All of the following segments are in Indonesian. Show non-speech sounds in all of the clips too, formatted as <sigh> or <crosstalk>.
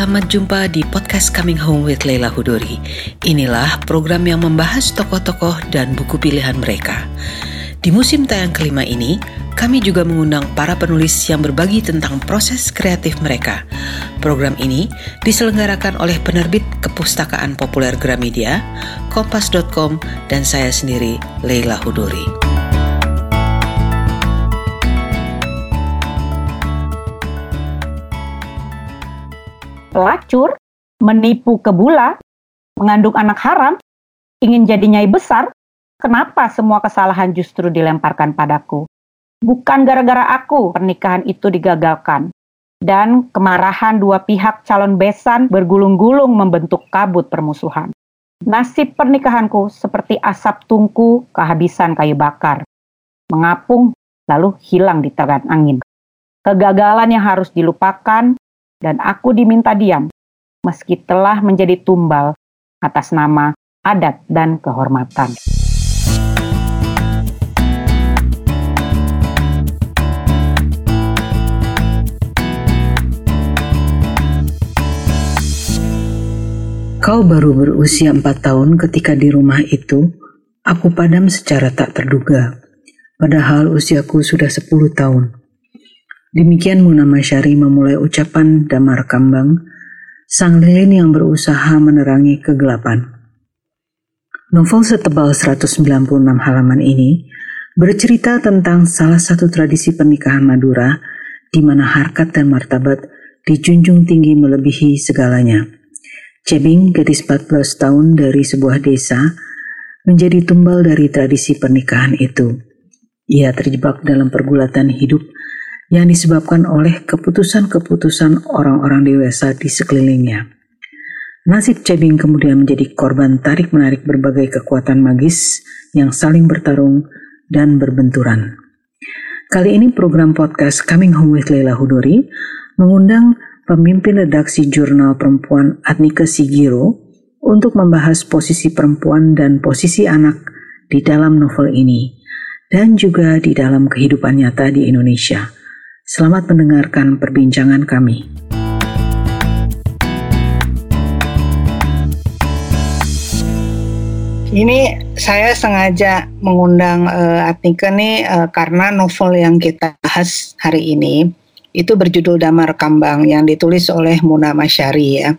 selamat jumpa di podcast Coming Home with Leila Hudori. Inilah program yang membahas tokoh-tokoh dan buku pilihan mereka. Di musim tayang kelima ini, kami juga mengundang para penulis yang berbagi tentang proses kreatif mereka. Program ini diselenggarakan oleh penerbit Kepustakaan Populer Gramedia, Kompas.com, dan saya sendiri, Leila Hudori. Pelacur, menipu kebula, mengandung anak haram, ingin jadi nyai besar, kenapa semua kesalahan justru dilemparkan padaku? Bukan gara-gara aku pernikahan itu digagalkan. Dan kemarahan dua pihak calon besan bergulung-gulung membentuk kabut permusuhan. Nasib pernikahanku seperti asap tungku kehabisan kayu bakar. Mengapung lalu hilang di teran angin. Kegagalan yang harus dilupakan dan aku diminta diam, meski telah menjadi tumbal atas nama adat dan kehormatan. Kau baru berusia empat tahun ketika di rumah itu, aku padam secara tak terduga. Padahal usiaku sudah sepuluh tahun. Demikian Muna Masyari memulai ucapan Damar Kambang, sang lilin yang berusaha menerangi kegelapan. Novel setebal 196 halaman ini bercerita tentang salah satu tradisi pernikahan Madura di mana harkat dan martabat dijunjung tinggi melebihi segalanya. Cebing, gadis 14 tahun dari sebuah desa, menjadi tumbal dari tradisi pernikahan itu. Ia terjebak dalam pergulatan hidup yang disebabkan oleh keputusan-keputusan orang-orang dewasa di sekelilingnya. Nasib Cebing kemudian menjadi korban tarik-menarik berbagai kekuatan magis yang saling bertarung dan berbenturan. Kali ini program podcast Coming Home with Leila Hudori mengundang pemimpin redaksi jurnal perempuan Atnika Sigiro untuk membahas posisi perempuan dan posisi anak di dalam novel ini dan juga di dalam kehidupan nyata di Indonesia. Selamat mendengarkan perbincangan kami. Ini saya sengaja mengundang uh, Atnika nih uh, karena novel yang kita bahas hari ini itu berjudul Damar Kambang yang ditulis oleh Muna Masyari ya.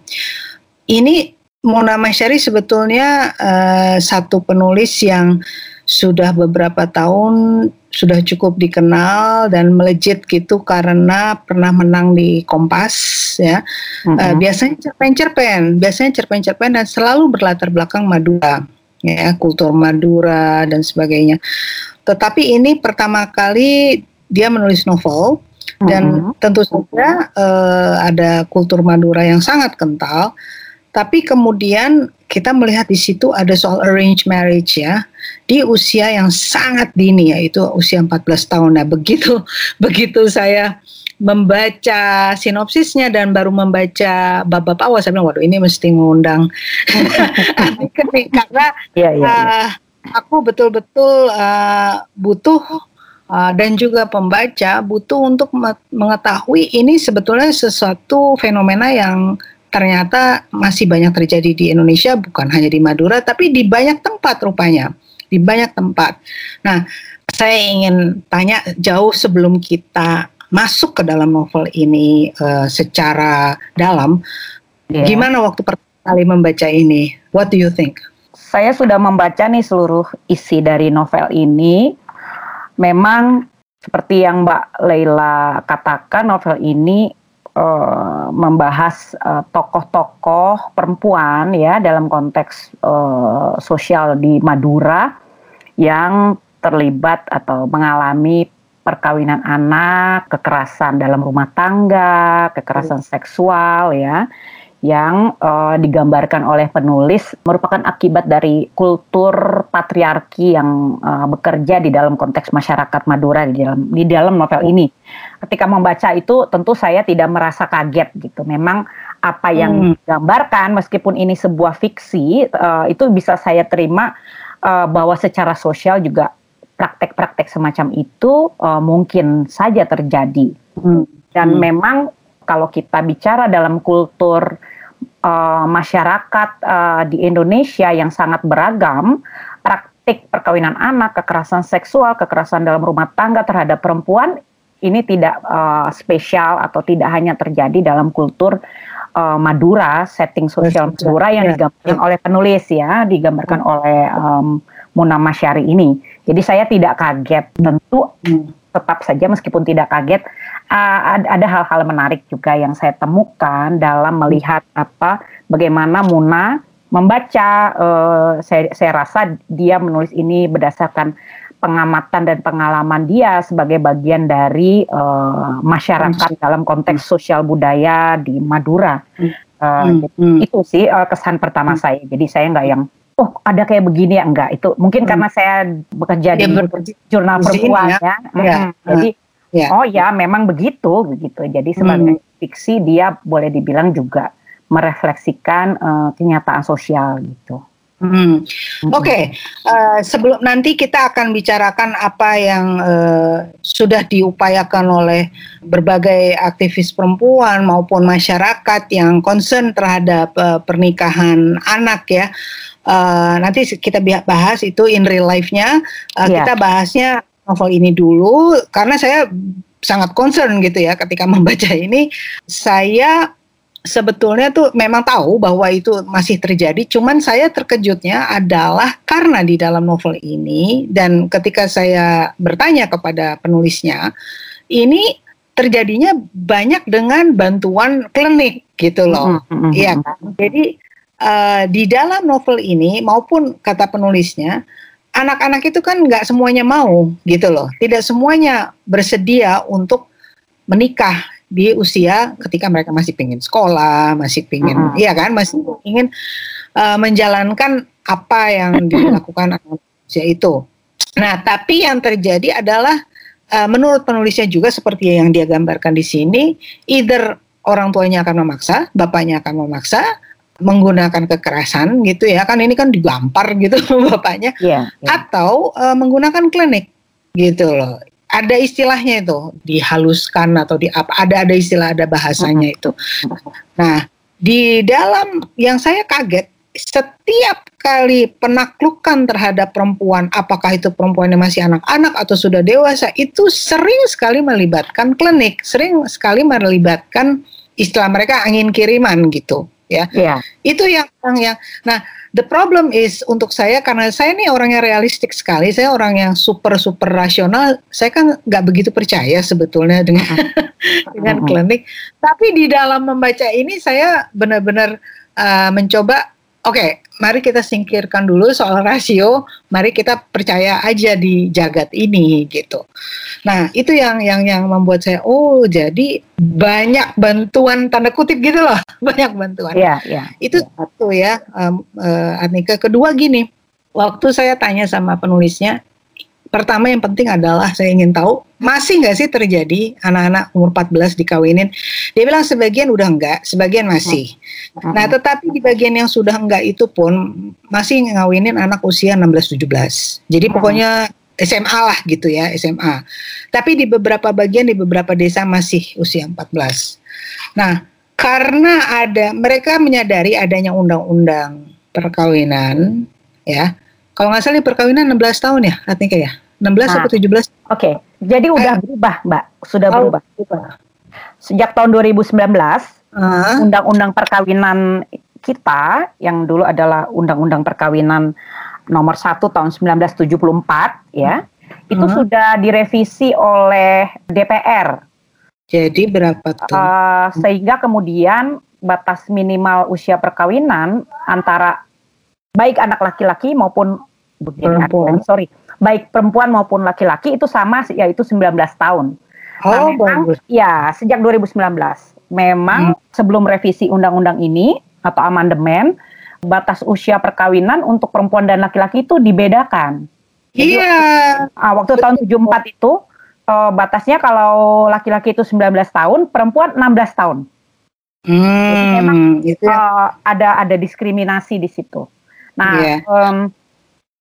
Ini Muna Masyari sebetulnya uh, satu penulis yang sudah beberapa tahun sudah cukup dikenal dan melejit gitu karena pernah menang di Kompas ya. Mm-hmm. Uh, biasanya cerpen-cerpen, biasanya cerpen-cerpen dan selalu berlatar belakang Madura ya, kultur Madura dan sebagainya. Tetapi ini pertama kali dia menulis novel dan mm-hmm. tentu saja uh, ada kultur Madura yang sangat kental. Tapi kemudian kita melihat di situ ada soal arranged marriage ya di usia yang sangat dini yaitu usia 14 tahun. Nah, begitu <laughs> begitu saya membaca sinopsisnya dan baru membaca bab-bab awal saya bilang waduh ini mesti mengundang <laughs> karena ya, ya, ya. Uh, aku betul-betul uh, butuh uh, dan juga pembaca butuh untuk mengetahui ini sebetulnya sesuatu fenomena yang ternyata masih banyak terjadi di Indonesia bukan hanya di Madura tapi di banyak tempat rupanya di banyak tempat. Nah, saya ingin tanya jauh sebelum kita masuk ke dalam novel ini uh, secara dalam, yeah. gimana waktu pertama kali membaca ini? What do you think? Saya sudah membaca nih seluruh isi dari novel ini. Memang seperti yang Mbak Leila katakan, novel ini uh, membahas tokoh tokoh-tokoh perempuan ya dalam konteks uh, sosial di Madura yang terlibat atau mengalami perkawinan anak, kekerasan dalam rumah tangga, kekerasan seksual ya yang uh, digambarkan oleh penulis merupakan akibat dari kultur patriarki yang uh, bekerja di dalam konteks masyarakat Madura di dalam di dalam novel ini. Ketika membaca itu tentu saya tidak merasa kaget gitu. Memang apa yang hmm. digambarkan meskipun ini sebuah fiksi uh, itu bisa saya terima uh, bahwa secara sosial juga praktek-praktek semacam itu uh, mungkin saja terjadi. Hmm. Dan hmm. memang kalau kita bicara dalam kultur uh, masyarakat uh, di Indonesia yang sangat beragam, praktik perkawinan anak, kekerasan seksual, kekerasan dalam rumah tangga terhadap perempuan ini tidak uh, spesial atau tidak hanya terjadi dalam kultur uh, Madura, setting sosial Madura yang ya. digambarkan oleh penulis ya, digambarkan oleh um, Muna Masyari ini. Jadi saya tidak kaget, tentu hmm. Tetap saja meskipun tidak kaget uh, ada hal-hal menarik juga yang saya temukan dalam melihat apa bagaimana Muna membaca. Uh, saya, saya rasa dia menulis ini berdasarkan pengamatan dan pengalaman dia sebagai bagian dari uh, masyarakat hmm. dalam konteks sosial budaya di Madura. Uh, hmm. Itu sih uh, kesan pertama hmm. saya. Jadi saya nggak yang oh ada kayak begini ya enggak itu mungkin hmm. karena saya bekerja di jurnal perempuan ya, ya. ya. Hmm. jadi ya. oh ya memang begitu begitu jadi sebagai hmm. fiksi dia boleh dibilang juga merefleksikan uh, kenyataan sosial gitu Hmm. Oke, okay. uh, eh, sebelum nanti kita akan bicarakan apa yang uh, sudah diupayakan oleh berbagai aktivis perempuan maupun masyarakat yang concern terhadap uh, pernikahan anak ya. Uh, nanti kita bahas itu in real life-nya. Uh, yeah. Kita bahasnya novel ini dulu karena saya sangat concern gitu ya ketika <laughs> membaca ini. Saya sebetulnya tuh memang tahu bahwa itu masih terjadi, cuman saya terkejutnya adalah karena di dalam novel ini dan ketika saya bertanya kepada penulisnya, ini terjadinya banyak dengan bantuan klinik gitu loh, mm -hmm. iya kan? Jadi uh, di dalam novel ini maupun kata penulisnya, anak-anak itu kan nggak semuanya mau gitu loh, tidak semuanya bersedia untuk menikah di usia ketika mereka masih pengen sekolah, masih pengen, uh -huh. iya kan, masih ingin uh, menjalankan apa yang dilakukan anak usia itu. Nah, tapi yang terjadi adalah uh, menurut penulisnya juga seperti yang dia gambarkan di sini, either orang tuanya akan memaksa, bapaknya akan memaksa, menggunakan kekerasan gitu ya. Kan ini kan digampar gitu <laughs> bapaknya. Yeah, yeah. atau uh, menggunakan klinik gitu loh. Ada istilahnya itu dihaluskan atau di apa ada ada istilah ada bahasanya itu. Nah di dalam yang saya kaget setiap kali penaklukan terhadap perempuan, apakah itu perempuan yang masih anak-anak atau sudah dewasa, itu sering sekali melibatkan klinik, sering sekali melibatkan istilah mereka angin kiriman gitu, ya. Yeah. Itu yang yang nah The problem is untuk saya karena saya ini orangnya realistik sekali, saya orang yang super super rasional. Saya kan nggak begitu percaya sebetulnya dengan <laughs> dengan klinik. Tapi di dalam membaca ini saya benar-benar uh, mencoba Oke, okay, mari kita singkirkan dulu soal rasio. Mari kita percaya aja di jagat ini gitu. Nah, itu yang yang yang membuat saya oh, jadi banyak bantuan tanda kutip gitu loh. <laughs> Banyak bantuan. Iya, iya. Itu ya. satu ya, um, uh, Anika. Kedua gini, waktu saya tanya sama penulisnya, pertama yang penting adalah saya ingin tahu masih nggak sih terjadi anak-anak umur 14 dikawinin? Dia bilang sebagian udah enggak, sebagian masih. Hmm. Nah, tetapi di bagian yang sudah enggak itu pun masih ngawinin anak usia 16-17. Jadi hmm. pokoknya SMA lah gitu ya, SMA. Tapi di beberapa bagian di beberapa desa masih usia 14. Nah, karena ada mereka menyadari adanya undang-undang perkawinan ya kalau nggak salah perkawinan 16 tahun ya, artinya ya. 16 nah, atau 17? Oke, okay. jadi udah eh, berubah, Mbak. Sudah oh, berubah. berubah. Sejak tahun 2019, undang-undang uh. perkawinan kita yang dulu adalah undang-undang perkawinan nomor 1 tahun 1974 ya. Itu uh. sudah direvisi oleh DPR. Jadi berapa tuh? Uh, sehingga kemudian batas minimal usia perkawinan antara baik anak laki-laki maupun perempuan. sorry, baik perempuan maupun laki-laki itu sama yaitu 19 tahun. Oh, nah, memang, bagus. Ya, sejak 2019. Memang hmm. sebelum revisi undang-undang ini atau amandemen, batas usia perkawinan untuk perempuan dan laki-laki itu dibedakan. Iya. Yeah. waktu tahun 74 itu uh, batasnya kalau laki-laki itu 19 tahun, perempuan 16 tahun. Hmm, Jadi memang itu ya. uh, ada ada diskriminasi di situ. Nah, yeah. um,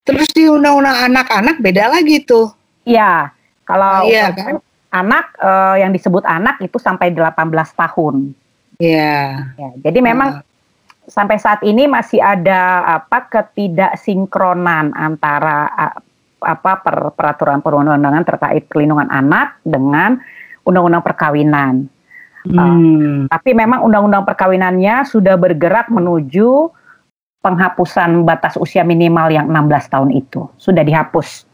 terus di undang-undang anak-anak beda lagi tuh. Iya, kalau iya kan? anak uh, yang disebut anak itu sampai 18 tahun. Iya. Ya, jadi memang uh. sampai saat ini masih ada apa ketidaksinkronan antara apa per, peraturan perundang-undangan terkait perlindungan anak dengan undang-undang perkawinan. Hmm. Uh, tapi memang undang-undang perkawinannya sudah bergerak menuju penghapusan batas usia minimal yang 16 tahun itu sudah dihapus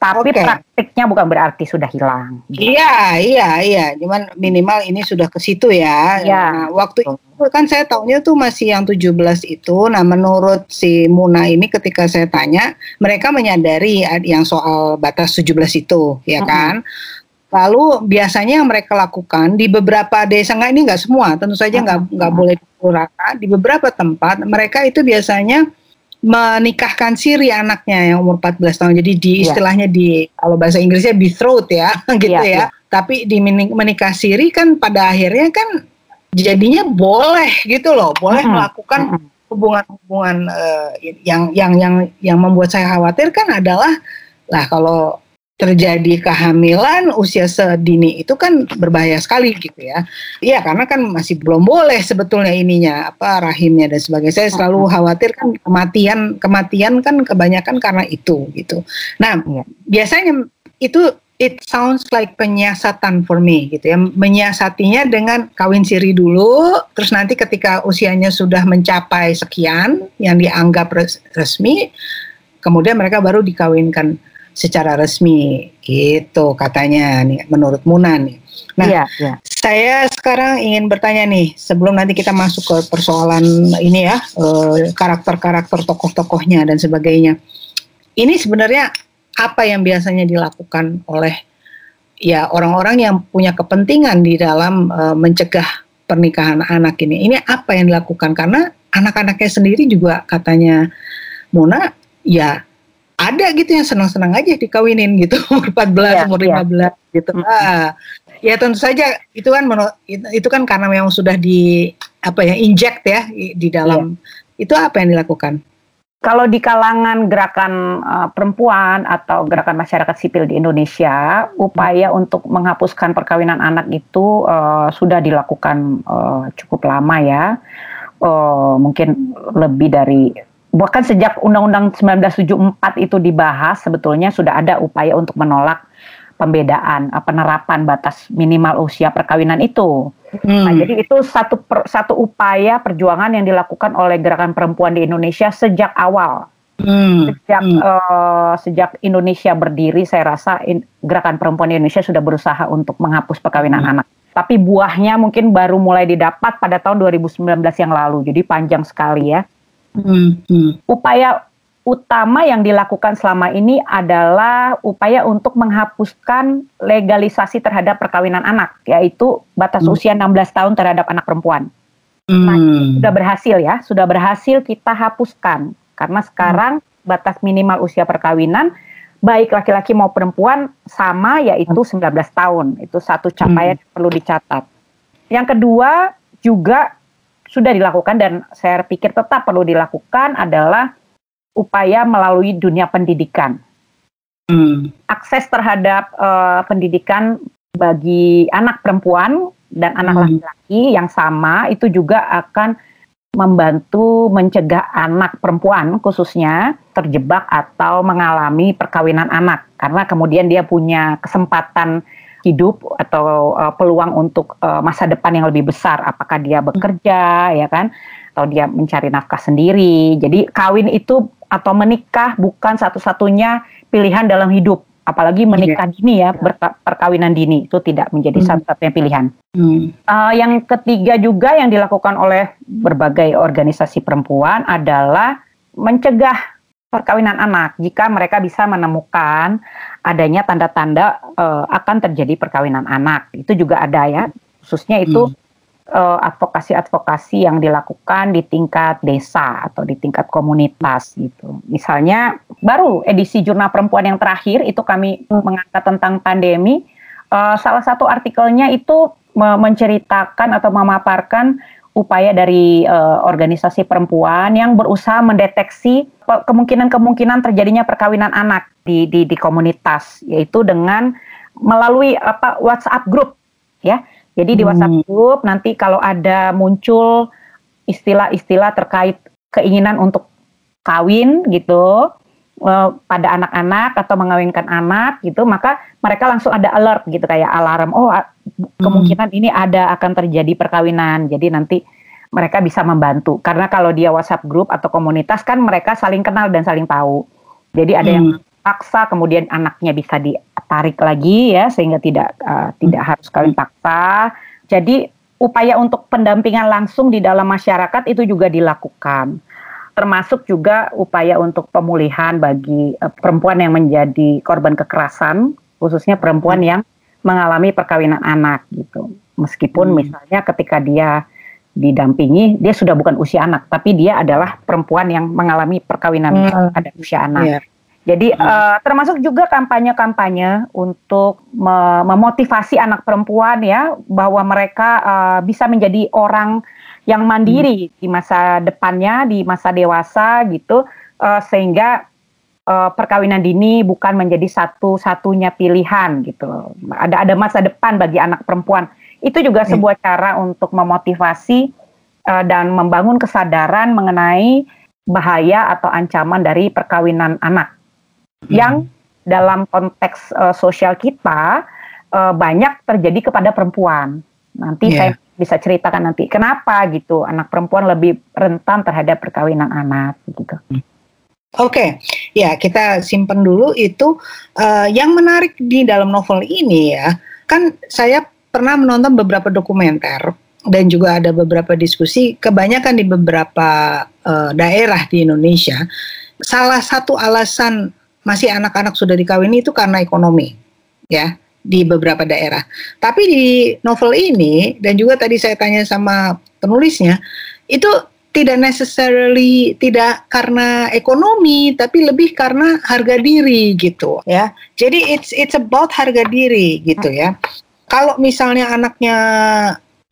tapi okay. praktiknya bukan berarti sudah hilang. Iya, iya, iya. Cuman minimal ini sudah ke situ ya. Iya. Nah, waktu itu kan saya tahunya tuh masih yang 17 itu. Nah, menurut si Muna ini ketika saya tanya, mereka menyadari yang soal batas 17 itu, ya kan? Lalu biasanya yang mereka lakukan di beberapa desa nggak ini nggak semua, tentu saja nggak nggak boleh dikurangkan. Di beberapa tempat mereka itu biasanya menikahkan siri anaknya yang umur 14 tahun. Jadi di iya. istilahnya di kalau bahasa Inggrisnya betrothed ya, <laughs> gitu yeah, ya. Yeah. Tapi di menikah siri kan pada akhirnya kan jadinya boleh gitu loh, boleh mm -hmm. melakukan hubungan-hubungan uh, yang yang yang yang membuat saya khawatir kan adalah lah kalau terjadi kehamilan usia sedini itu kan berbahaya sekali gitu ya. Iya karena kan masih belum boleh sebetulnya ininya apa rahimnya dan sebagainya. Saya selalu khawatir kan kematian kematian kan kebanyakan karena itu gitu. Nah ya. biasanya itu it sounds like penyiasatan for me gitu ya. Menyiasatinya dengan kawin siri dulu, terus nanti ketika usianya sudah mencapai sekian yang dianggap resmi, kemudian mereka baru dikawinkan secara resmi gitu katanya nih menurut Muna nih. Nah, iya, iya. saya sekarang ingin bertanya nih sebelum nanti kita masuk ke persoalan ini ya eh, karakter-karakter tokoh-tokohnya dan sebagainya. Ini sebenarnya apa yang biasanya dilakukan oleh ya orang-orang yang punya kepentingan di dalam uh, mencegah pernikahan anak ini. Ini apa yang dilakukan karena anak-anaknya sendiri juga katanya Muna ya ada gitu yang senang-senang aja dikawinin gitu <laughs> umur 14 ya, umur 15 ya. gitu hmm. ah, ya tentu saja itu kan itu kan karena memang sudah di apa ya inject ya di dalam ya. itu apa yang dilakukan kalau di kalangan gerakan uh, perempuan atau gerakan masyarakat sipil di Indonesia, upaya untuk menghapuskan perkawinan anak itu uh, sudah dilakukan uh, cukup lama ya, uh, mungkin lebih dari bahkan sejak Undang-Undang 1974 itu dibahas sebetulnya sudah ada upaya untuk menolak pembedaan penerapan batas minimal usia perkawinan itu. Hmm. Nah, jadi itu satu per, satu upaya perjuangan yang dilakukan oleh gerakan perempuan di Indonesia sejak awal. Hmm. Sejak hmm. Uh, sejak Indonesia berdiri, saya rasa in, gerakan perempuan di Indonesia sudah berusaha untuk menghapus perkawinan hmm. anak. Tapi buahnya mungkin baru mulai didapat pada tahun 2019 yang lalu. Jadi panjang sekali ya. Hmm, hmm. Upaya utama yang dilakukan selama ini adalah upaya untuk menghapuskan legalisasi terhadap perkawinan anak, yaitu batas hmm. usia 16 tahun terhadap anak perempuan. Hmm. Nah, sudah berhasil ya, sudah berhasil kita hapuskan karena sekarang hmm. batas minimal usia perkawinan baik laki-laki mau perempuan sama yaitu 19 hmm. tahun. Itu satu capaian hmm. yang perlu dicatat. Yang kedua juga sudah dilakukan dan saya pikir tetap perlu dilakukan adalah upaya melalui dunia pendidikan. Hmm. Akses terhadap uh, pendidikan bagi anak perempuan dan anak hmm. laki-laki hmm. yang sama itu juga akan membantu mencegah anak perempuan khususnya terjebak atau mengalami perkawinan anak karena kemudian dia punya kesempatan hidup atau uh, peluang untuk uh, masa depan yang lebih besar apakah dia bekerja ya kan atau dia mencari nafkah sendiri jadi kawin itu atau menikah bukan satu-satunya pilihan dalam hidup apalagi iya. menikah yeah. dini ya perkawinan dini itu tidak menjadi hmm. satu-satunya pilihan. Hmm. Uh, yang ketiga juga yang dilakukan oleh berbagai organisasi perempuan adalah mencegah perkawinan anak. Jika mereka bisa menemukan adanya tanda-tanda uh, akan terjadi perkawinan anak. Itu juga ada ya. Khususnya itu hmm. uh, advokasi-advokasi yang dilakukan di tingkat desa atau di tingkat komunitas gitu. Misalnya baru edisi jurnal perempuan yang terakhir itu kami hmm. mengangkat tentang pandemi. Uh, salah satu artikelnya itu menceritakan atau memaparkan upaya dari uh, organisasi perempuan yang berusaha mendeteksi kemungkinan-kemungkinan terjadinya perkawinan anak di, di di komunitas yaitu dengan melalui apa WhatsApp group ya. Jadi di WhatsApp hmm. group nanti kalau ada muncul istilah-istilah terkait keinginan untuk kawin gitu pada anak-anak atau mengawinkan anak gitu, maka mereka langsung ada alert gitu kayak alarm. Oh, kemungkinan hmm. ini ada akan terjadi perkawinan. Jadi nanti mereka bisa membantu. Karena kalau dia WhatsApp group atau komunitas kan mereka saling kenal dan saling tahu. Jadi ada hmm. yang paksa kemudian anaknya bisa ditarik lagi ya sehingga tidak uh, tidak harus kawin paksa. Jadi upaya untuk pendampingan langsung di dalam masyarakat itu juga dilakukan. Termasuk juga upaya untuk pemulihan bagi uh, perempuan yang menjadi korban kekerasan, khususnya perempuan yang mengalami perkawinan anak gitu. Meskipun hmm. misalnya ketika dia didampingi, dia sudah bukan usia anak, tapi dia adalah perempuan yang mengalami perkawinan hmm. pada usia anak. Yeah. Jadi hmm. uh, termasuk juga kampanye-kampanye untuk me memotivasi anak perempuan ya bahwa mereka uh, bisa menjadi orang yang mandiri hmm. di masa depannya, di masa dewasa gitu, uh, sehingga uh, perkawinan dini bukan menjadi satu-satunya pilihan gitu. Ada ada masa depan bagi anak perempuan itu juga okay. sebuah cara untuk memotivasi uh, dan membangun kesadaran mengenai bahaya atau ancaman dari perkawinan anak hmm. yang dalam konteks uh, sosial kita uh, banyak terjadi kepada perempuan. Nanti yeah. saya bisa ceritakan nanti kenapa gitu anak perempuan lebih rentan terhadap perkawinan anak gitu. Oke, okay. ya kita simpan dulu itu uh, yang menarik di dalam novel ini ya. Kan saya pernah menonton beberapa dokumenter dan juga ada beberapa diskusi kebanyakan di beberapa uh, daerah di Indonesia salah satu alasan masih anak-anak sudah dikawini itu karena ekonomi ya di beberapa daerah. Tapi di novel ini dan juga tadi saya tanya sama penulisnya itu tidak necessarily tidak karena ekonomi tapi lebih karena harga diri gitu ya. Jadi it's it's about harga diri gitu ya kalau misalnya anaknya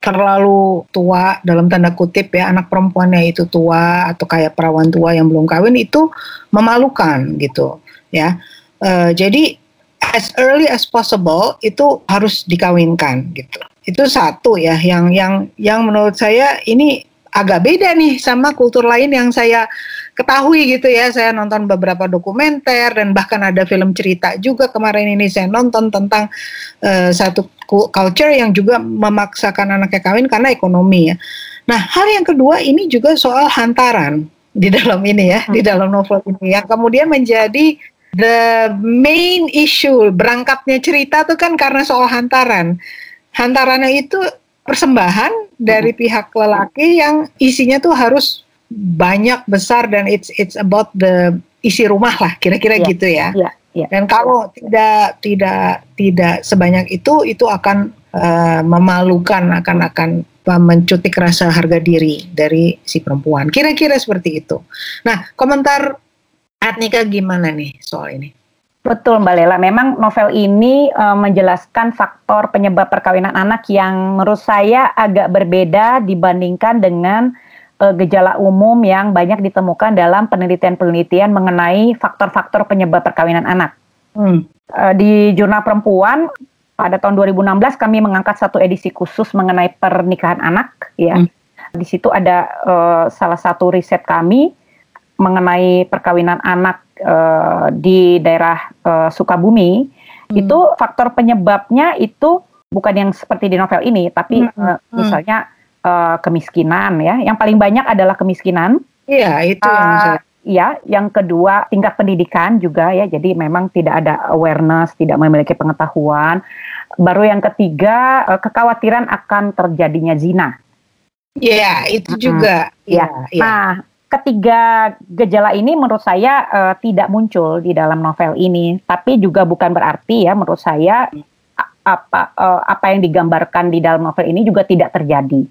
terlalu tua dalam tanda kutip ya anak perempuannya itu tua atau kayak perawan tua yang belum kawin itu memalukan gitu ya uh, jadi as early as possible itu harus dikawinkan gitu itu satu ya yang yang yang menurut saya ini agak beda nih sama kultur lain yang saya ketahui gitu ya. Saya nonton beberapa dokumenter dan bahkan ada film cerita juga kemarin ini saya nonton tentang uh, satu culture yang juga memaksakan anaknya kawin karena ekonomi ya. Nah, hal yang kedua ini juga soal hantaran di dalam ini ya, hmm. di dalam novel ini yang kemudian menjadi the main issue berangkatnya cerita tuh kan karena soal hantaran. Hantarannya itu persembahan dari hmm. pihak lelaki yang isinya tuh harus banyak besar dan it's it's about the isi rumah lah kira-kira yeah. gitu ya. Yeah. Yeah. Dan kalau tidak tidak tidak sebanyak itu itu akan uh, memalukan akan akan mencutik rasa harga diri dari si perempuan. Kira-kira seperti itu. Nah, komentar Atnika gimana nih soal ini? Betul Mbak Lela, memang novel ini uh, menjelaskan faktor penyebab perkawinan anak yang menurut saya agak berbeda dibandingkan dengan uh, gejala umum yang banyak ditemukan dalam penelitian-penelitian mengenai faktor-faktor penyebab perkawinan anak. Hmm. Uh, di Jurnal Perempuan pada tahun 2016 kami mengangkat satu edisi khusus mengenai pernikahan anak. Ya, hmm. di situ ada uh, salah satu riset kami mengenai perkawinan anak uh, di daerah uh, Sukabumi. Hmm. Itu faktor penyebabnya itu bukan yang seperti di novel ini, tapi hmm. uh, misalnya uh, kemiskinan ya. Yang paling banyak adalah kemiskinan. Iya, itu uh, yang Ya, yang kedua tingkat pendidikan juga ya. Jadi memang tidak ada awareness, tidak memiliki pengetahuan. Baru yang ketiga uh, kekhawatiran akan terjadinya zina. Iya, itu hmm. juga. Iya. Ya. Nah, ketiga gejala ini menurut saya uh, tidak muncul di dalam novel ini, tapi juga bukan berarti ya menurut saya apa uh, apa yang digambarkan di dalam novel ini juga tidak terjadi.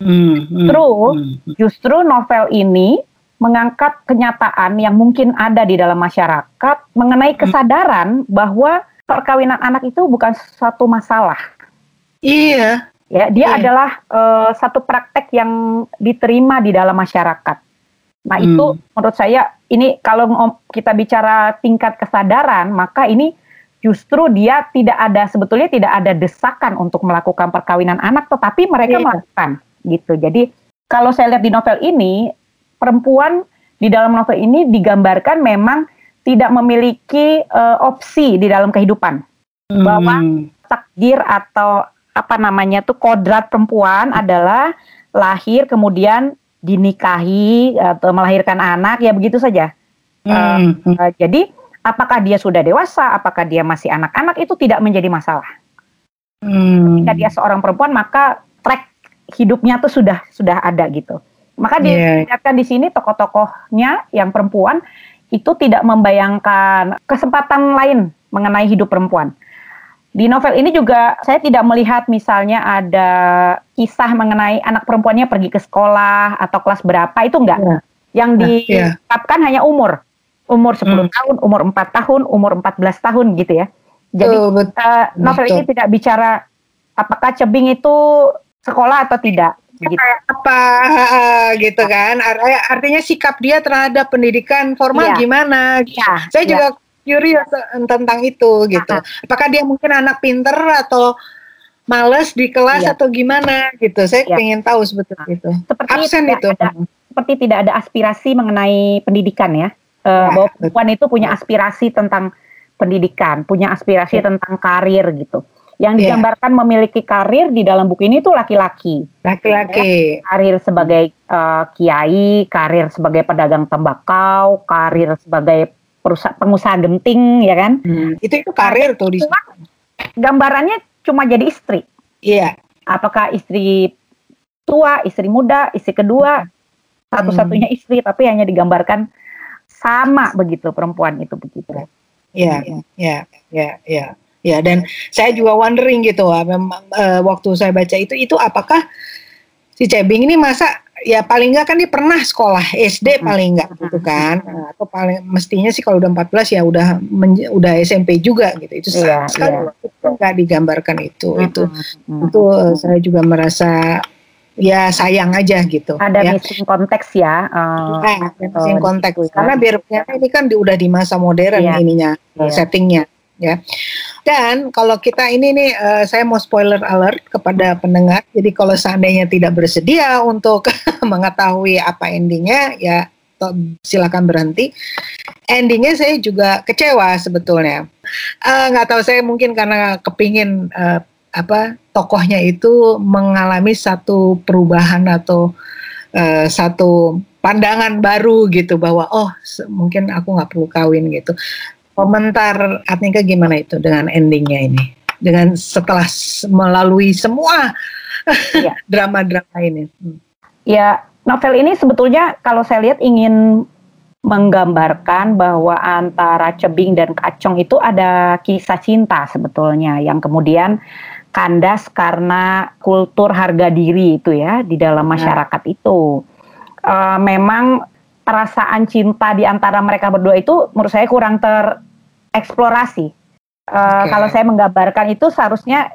Hmm, hmm, Terus hmm. justru novel ini mengangkat kenyataan yang mungkin ada di dalam masyarakat mengenai hmm. kesadaran bahwa perkawinan anak itu bukan suatu masalah. Iya. Ya, dia iya. adalah uh, satu praktek yang diterima di dalam masyarakat. Nah, hmm. itu menurut saya ini kalau kita bicara tingkat kesadaran, maka ini justru dia tidak ada sebetulnya tidak ada desakan untuk melakukan perkawinan anak tetapi mereka yeah. melakukan gitu. Jadi kalau saya lihat di novel ini perempuan di dalam novel ini digambarkan memang tidak memiliki uh, opsi di dalam kehidupan. Hmm. Bahwa takdir atau apa namanya tuh kodrat perempuan adalah lahir kemudian dinikahi atau melahirkan anak ya begitu saja. Hmm. Uh, uh, jadi apakah dia sudah dewasa, apakah dia masih anak-anak itu tidak menjadi masalah. Hmm. Ketika dia seorang perempuan maka track hidupnya tuh sudah sudah ada gitu. Maka yeah. dilihatkan di sini tokoh-tokohnya yang perempuan itu tidak membayangkan kesempatan lain mengenai hidup perempuan. Di novel ini juga saya tidak melihat misalnya ada kisah mengenai anak perempuannya pergi ke sekolah atau kelas berapa itu enggak. Yeah. Yang iya. ditetapkan yeah. hanya umur umur 10 hmm. tahun, umur 4 tahun, umur 14 tahun gitu ya. Jadi oh, betul, uh, novel betul. ini tidak bicara apakah cebing itu sekolah atau tidak. Gitu. Apa <laughs> gitu kan? Artinya sikap dia terhadap pendidikan formal ya. gimana? Ya. Saya ya. juga curious tentang itu gitu. Apakah dia mungkin anak pinter atau males di kelas ya. atau gimana gitu? Saya ya. ingin tahu sebetulnya itu. Seperti Absen itu. Ada, seperti tidak ada aspirasi mengenai pendidikan ya uh, bahwa perempuan itu punya aspirasi tentang pendidikan, punya aspirasi yeah. tentang karir gitu. Yang iya. digambarkan yeah. memiliki karir di dalam buku ini tuh laki-laki. Laki-laki. Ya, karir sebagai uh, kiai, karir sebagai pedagang tembakau, karir sebagai perusahaan pengusaha genting, ya kan? Hmm. Itu itu karir tuh di. Gambarannya cuma jadi istri. Iya. Yeah. Apakah istri tua, istri muda, istri kedua, satu-satunya hmm. istri, tapi hanya digambarkan sama begitu perempuan itu begitu. Ya, ya, ya, ya, ya. Dan saya juga wondering gitu, memang uh, waktu saya baca itu, itu apakah si Cebing ini masa ya paling enggak kan dia pernah sekolah SD paling enggak gitu kan atau paling mestinya sih kalau udah 14 ya udah men, udah SMP juga gitu itu yeah, sekali yeah. itu enggak digambarkan itu itu itu uh, saya juga merasa ya sayang aja gitu. Ada ya. missing konteks ya. Uh, nah, missing oh, konteks. Gitu. Karena biarnya ini kan di, udah di masa modern yeah. ininya, yeah. settingnya ya. Dan kalau kita ini nih, uh, saya mau spoiler alert kepada pendengar. Jadi kalau seandainya tidak bersedia untuk <laughs> mengetahui apa endingnya, ya silakan berhenti. Endingnya saya juga kecewa sebetulnya. Eh, nggak uh, tahu saya mungkin karena kepingin uh, apa tokohnya itu mengalami satu perubahan atau uh, satu pandangan baru gitu bahwa oh mungkin aku nggak perlu kawin gitu. Komentar Atnika gimana itu dengan endingnya ini? Dengan setelah melalui semua <laughs> ya. drama-drama ini. Hmm. Ya, novel ini sebetulnya kalau saya lihat ingin menggambarkan bahwa antara Cebing dan Kacong itu ada kisah cinta sebetulnya yang kemudian kandas karena kultur harga diri itu ya di dalam iya. masyarakat ya. itu. Uh, memang perasaan cinta di antara mereka berdua itu menurut saya kurang tereksplorasi. Uh, okay. Kalau saya menggambarkan itu seharusnya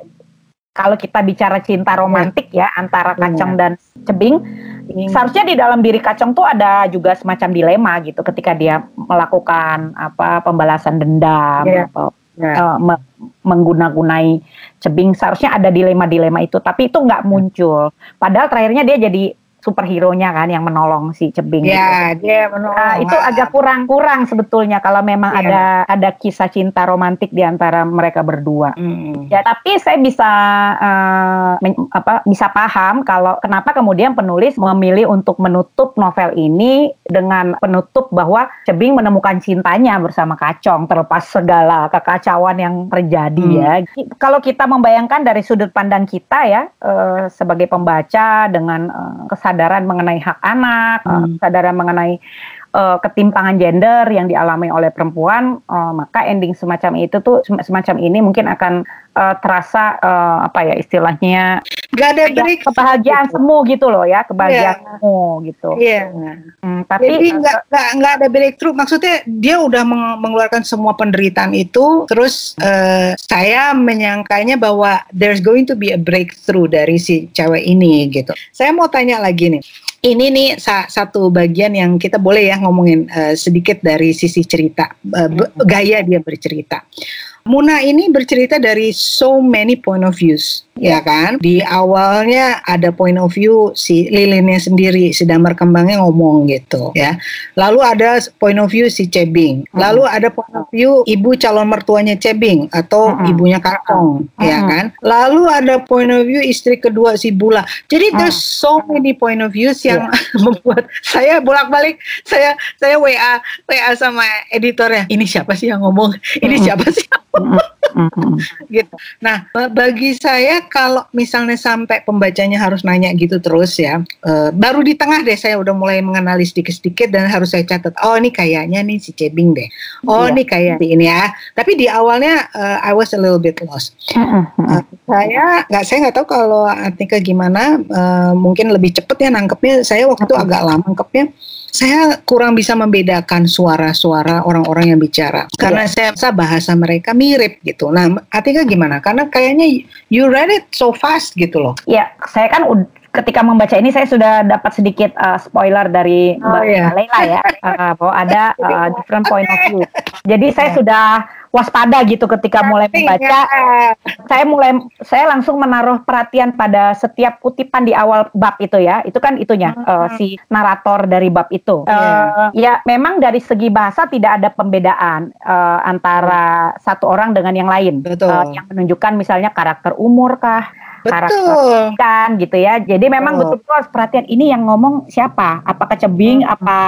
kalau kita bicara cinta romantik ya, antara Kacang ya. dan Cebing, hmm. seharusnya di dalam diri Kacang tuh ada juga semacam dilema gitu ketika dia melakukan apa pembalasan dendam ya. atau yeah. Uh, mengguna-gunai cebing seharusnya ada dilema-dilema itu tapi itu nggak muncul padahal terakhirnya dia jadi superhero-nya kan yang menolong si Cebing. Ya, gitu. dia menolong. Nah, itu agak kurang-kurang sebetulnya kalau memang ya. ada ada kisah cinta romantik di antara mereka berdua. Hmm. Ya, tapi saya bisa uh, men, apa bisa paham kalau kenapa kemudian penulis memilih untuk menutup novel ini dengan penutup bahwa Cebing menemukan cintanya bersama Kacong terlepas segala kekacauan yang terjadi hmm. ya. Kalau kita membayangkan dari sudut pandang kita ya uh, sebagai pembaca dengan uh, kesadaran kesadaran mengenai hak anak, hmm. kesadaran mengenai uh, ketimpangan gender yang dialami oleh perempuan, uh, maka ending semacam itu tuh semacam ini mungkin akan uh, terasa uh, apa ya istilahnya Gak ada break kebahagiaan gitu. semu gitu loh ya kebahagiaan yeah. semu gitu. Iya. Yeah. Hmm, tapi jadi nggak nggak nggak ada breakthrough. Maksudnya dia udah mengeluarkan semua penderitaan itu, terus uh, saya menyangkanya bahwa there's going to be a breakthrough dari si cewek ini gitu. Saya mau tanya lagi nih ini nih sa satu bagian yang kita boleh ya ngomongin uh, sedikit dari sisi cerita uh, gaya dia bercerita. Muna ini bercerita dari so many point of views, ya kan? Di awalnya ada point of view si lilinnya sendiri, si damar kembangnya ngomong gitu, ya. Lalu ada point of view si Cebing. Lalu ada point of view ibu calon mertuanya Cebing atau uh-huh. ibunya Kakong, uh-huh. ya kan? Lalu ada point of view istri kedua si Bula. Jadi uh-huh. there's so many point of views yang yeah. <laughs> membuat saya bolak-balik saya saya WA WA sama editornya. Ini siapa sih yang ngomong? Ini siapa sih? <laughs> gitu. Nah, bagi saya kalau misalnya sampai pembacanya harus nanya gitu terus ya, uh, baru di tengah deh saya udah mulai mengenali sedikit-sedikit dan harus saya catat. Oh, ini kayaknya nih si Cebing deh. Oh, yeah. ini kayak ini ya. Tapi di awalnya uh, I was a little bit lost. Uh, saya nggak saya nggak tahu kalau Atika gimana. Uh, mungkin lebih cepet ya nangkepnya. Saya waktu itu agak lama nangkepnya saya kurang bisa membedakan suara-suara orang-orang yang bicara karena yeah. saya rasa bahasa mereka mirip gitu. Nah, artinya gimana? Karena kayaknya you read it so fast gitu loh. Ya, saya kan ketika membaca ini saya sudah dapat sedikit uh, spoiler dari oh, Mbak yeah. Leila ya uh, bahwa ada uh, different point of view. <laughs> Jadi saya yeah. sudah waspada gitu ketika mulai membaca. Saya mulai saya langsung menaruh perhatian pada setiap kutipan di awal bab itu ya. Itu kan itunya uh, si narator dari bab itu. Uh, ya memang dari segi bahasa tidak ada pembedaan uh, antara satu orang dengan yang lain. Betul. Uh, yang menunjukkan misalnya karakter umur kah karakter kan gitu ya. Jadi memang betul-betul harus perhatian ini yang ngomong siapa? Apakah Cebing, hmm. apa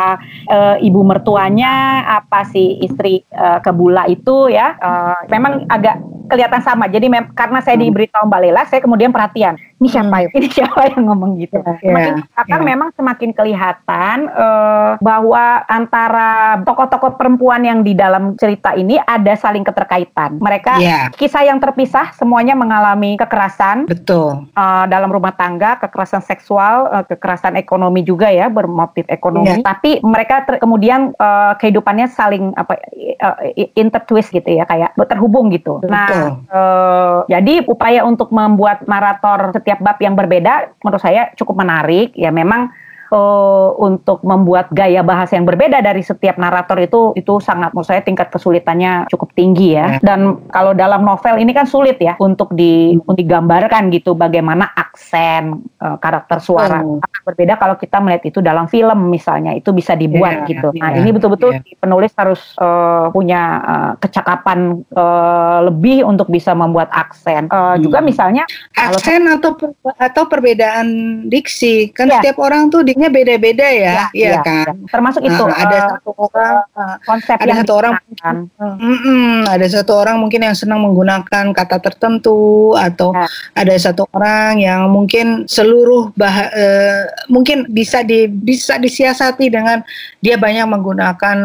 e, ibu mertuanya, apa si istri e, kebula itu ya. E, memang agak kelihatan sama. Jadi karena saya diberitahu Mbak Lela, saya kemudian perhatian ini siapa hmm. ya? Ini siapa yang ngomong gitu? Yeah, semakin yeah, yeah. memang semakin kelihatan uh, bahwa antara tokoh-tokoh perempuan yang di dalam cerita ini ada saling keterkaitan. Mereka yeah. kisah yang terpisah, semuanya mengalami kekerasan. Betul. Uh, dalam rumah tangga, kekerasan seksual, uh, kekerasan ekonomi juga ya, bermotif ekonomi. Yeah. Tapi mereka kemudian uh, kehidupannya saling apa uh, intertwist gitu ya, kayak terhubung gitu. Betul. Nah, uh, jadi upaya untuk membuat narator setiap bab yang berbeda menurut saya cukup menarik. Ya memang uh, untuk membuat gaya bahasa yang berbeda dari setiap narator itu itu sangat menurut saya tingkat kesulitannya cukup tinggi ya. ya. Dan kalau dalam novel ini kan sulit ya untuk di hmm. digambarkan gitu bagaimana aksen uh, karakter suara. Hmm. berbeda kalau kita melihat itu dalam film misalnya itu bisa dibuat yeah, gitu. Nah, yeah, ini betul-betul yeah. penulis harus uh, punya uh, kecakapan uh, lebih untuk bisa membuat aksen. Uh, hmm. juga misalnya aksen kalau, atau atau perbedaan diksi. Kan yeah. setiap orang tuh di konsepnya beda-beda ya, ya, iya ya, kan. Ya. Termasuk itu nah, ada uh, satu orang uh, konsep ada yang satu orang mm -mm, ada satu orang mungkin yang senang menggunakan kata tertentu atau ya. ada satu orang yang mungkin seluruh bah uh, mungkin bisa di bisa disiasati dengan dia banyak menggunakan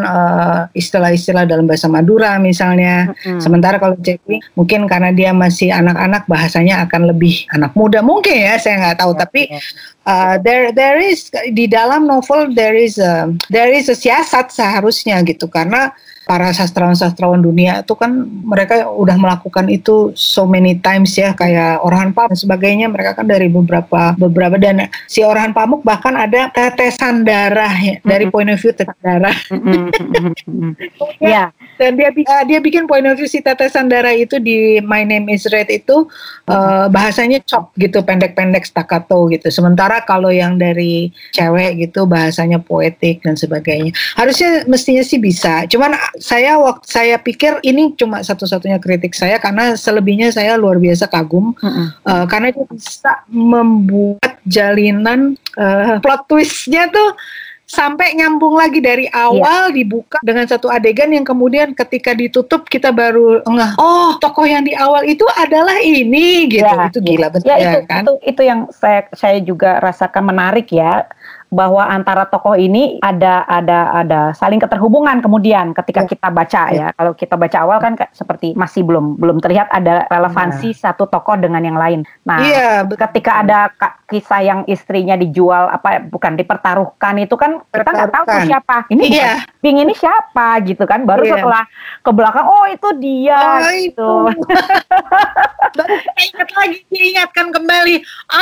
istilah-istilah uh, dalam bahasa Madura misalnya. Mm -hmm. Sementara kalau Jackie mungkin karena dia masih anak-anak bahasanya akan lebih anak muda mungkin ya saya nggak tahu ya, tapi ya uh, there there is di dalam novel there is a, there is a siasat seharusnya gitu. Karena para sastrawan-sastrawan dunia itu kan mereka udah melakukan itu so many times ya kayak Orhan Pamuk dan sebagainya mereka kan dari beberapa beberapa dan si Orhan Pamuk bahkan ada tetesan darah ya, dari point of view tetesan darah. <laughs> ya. Dan dia uh, dia bikin point of view si tetesan darah itu di My Name Is Red itu uh, bahasanya chop gitu pendek-pendek staccato gitu. Sementara kalau yang dari cewek gitu bahasanya poetik dan sebagainya. Harusnya mestinya sih bisa. Cuman saya waktu saya pikir ini cuma satu-satunya kritik saya karena selebihnya saya luar biasa kagum mm -hmm. uh, karena dia bisa membuat jalinan uh, plot twistnya tuh sampai nyambung lagi dari awal yeah. dibuka dengan satu adegan yang kemudian ketika ditutup kita baru ngeh oh tokoh yang di awal itu adalah ini gitu yeah, itu gila yeah. betul ya, itu, kan itu itu yang saya saya juga rasakan menarik ya bahwa antara tokoh ini ada ada ada saling keterhubungan kemudian ketika ya. kita baca ya. ya. Kalau kita baca awal kan seperti masih belum belum terlihat ada relevansi ya. satu tokoh dengan yang lain. Nah, ya, ketika ada kisah yang istrinya dijual apa bukan dipertaruhkan itu kan kita nggak tahu tuh siapa. Ini ya. Bing ini siapa gitu kan. Baru ya. setelah ke belakang oh itu dia oh, gitu. Itu. <laughs> Baru kita ingat lagi diingatkan kembali.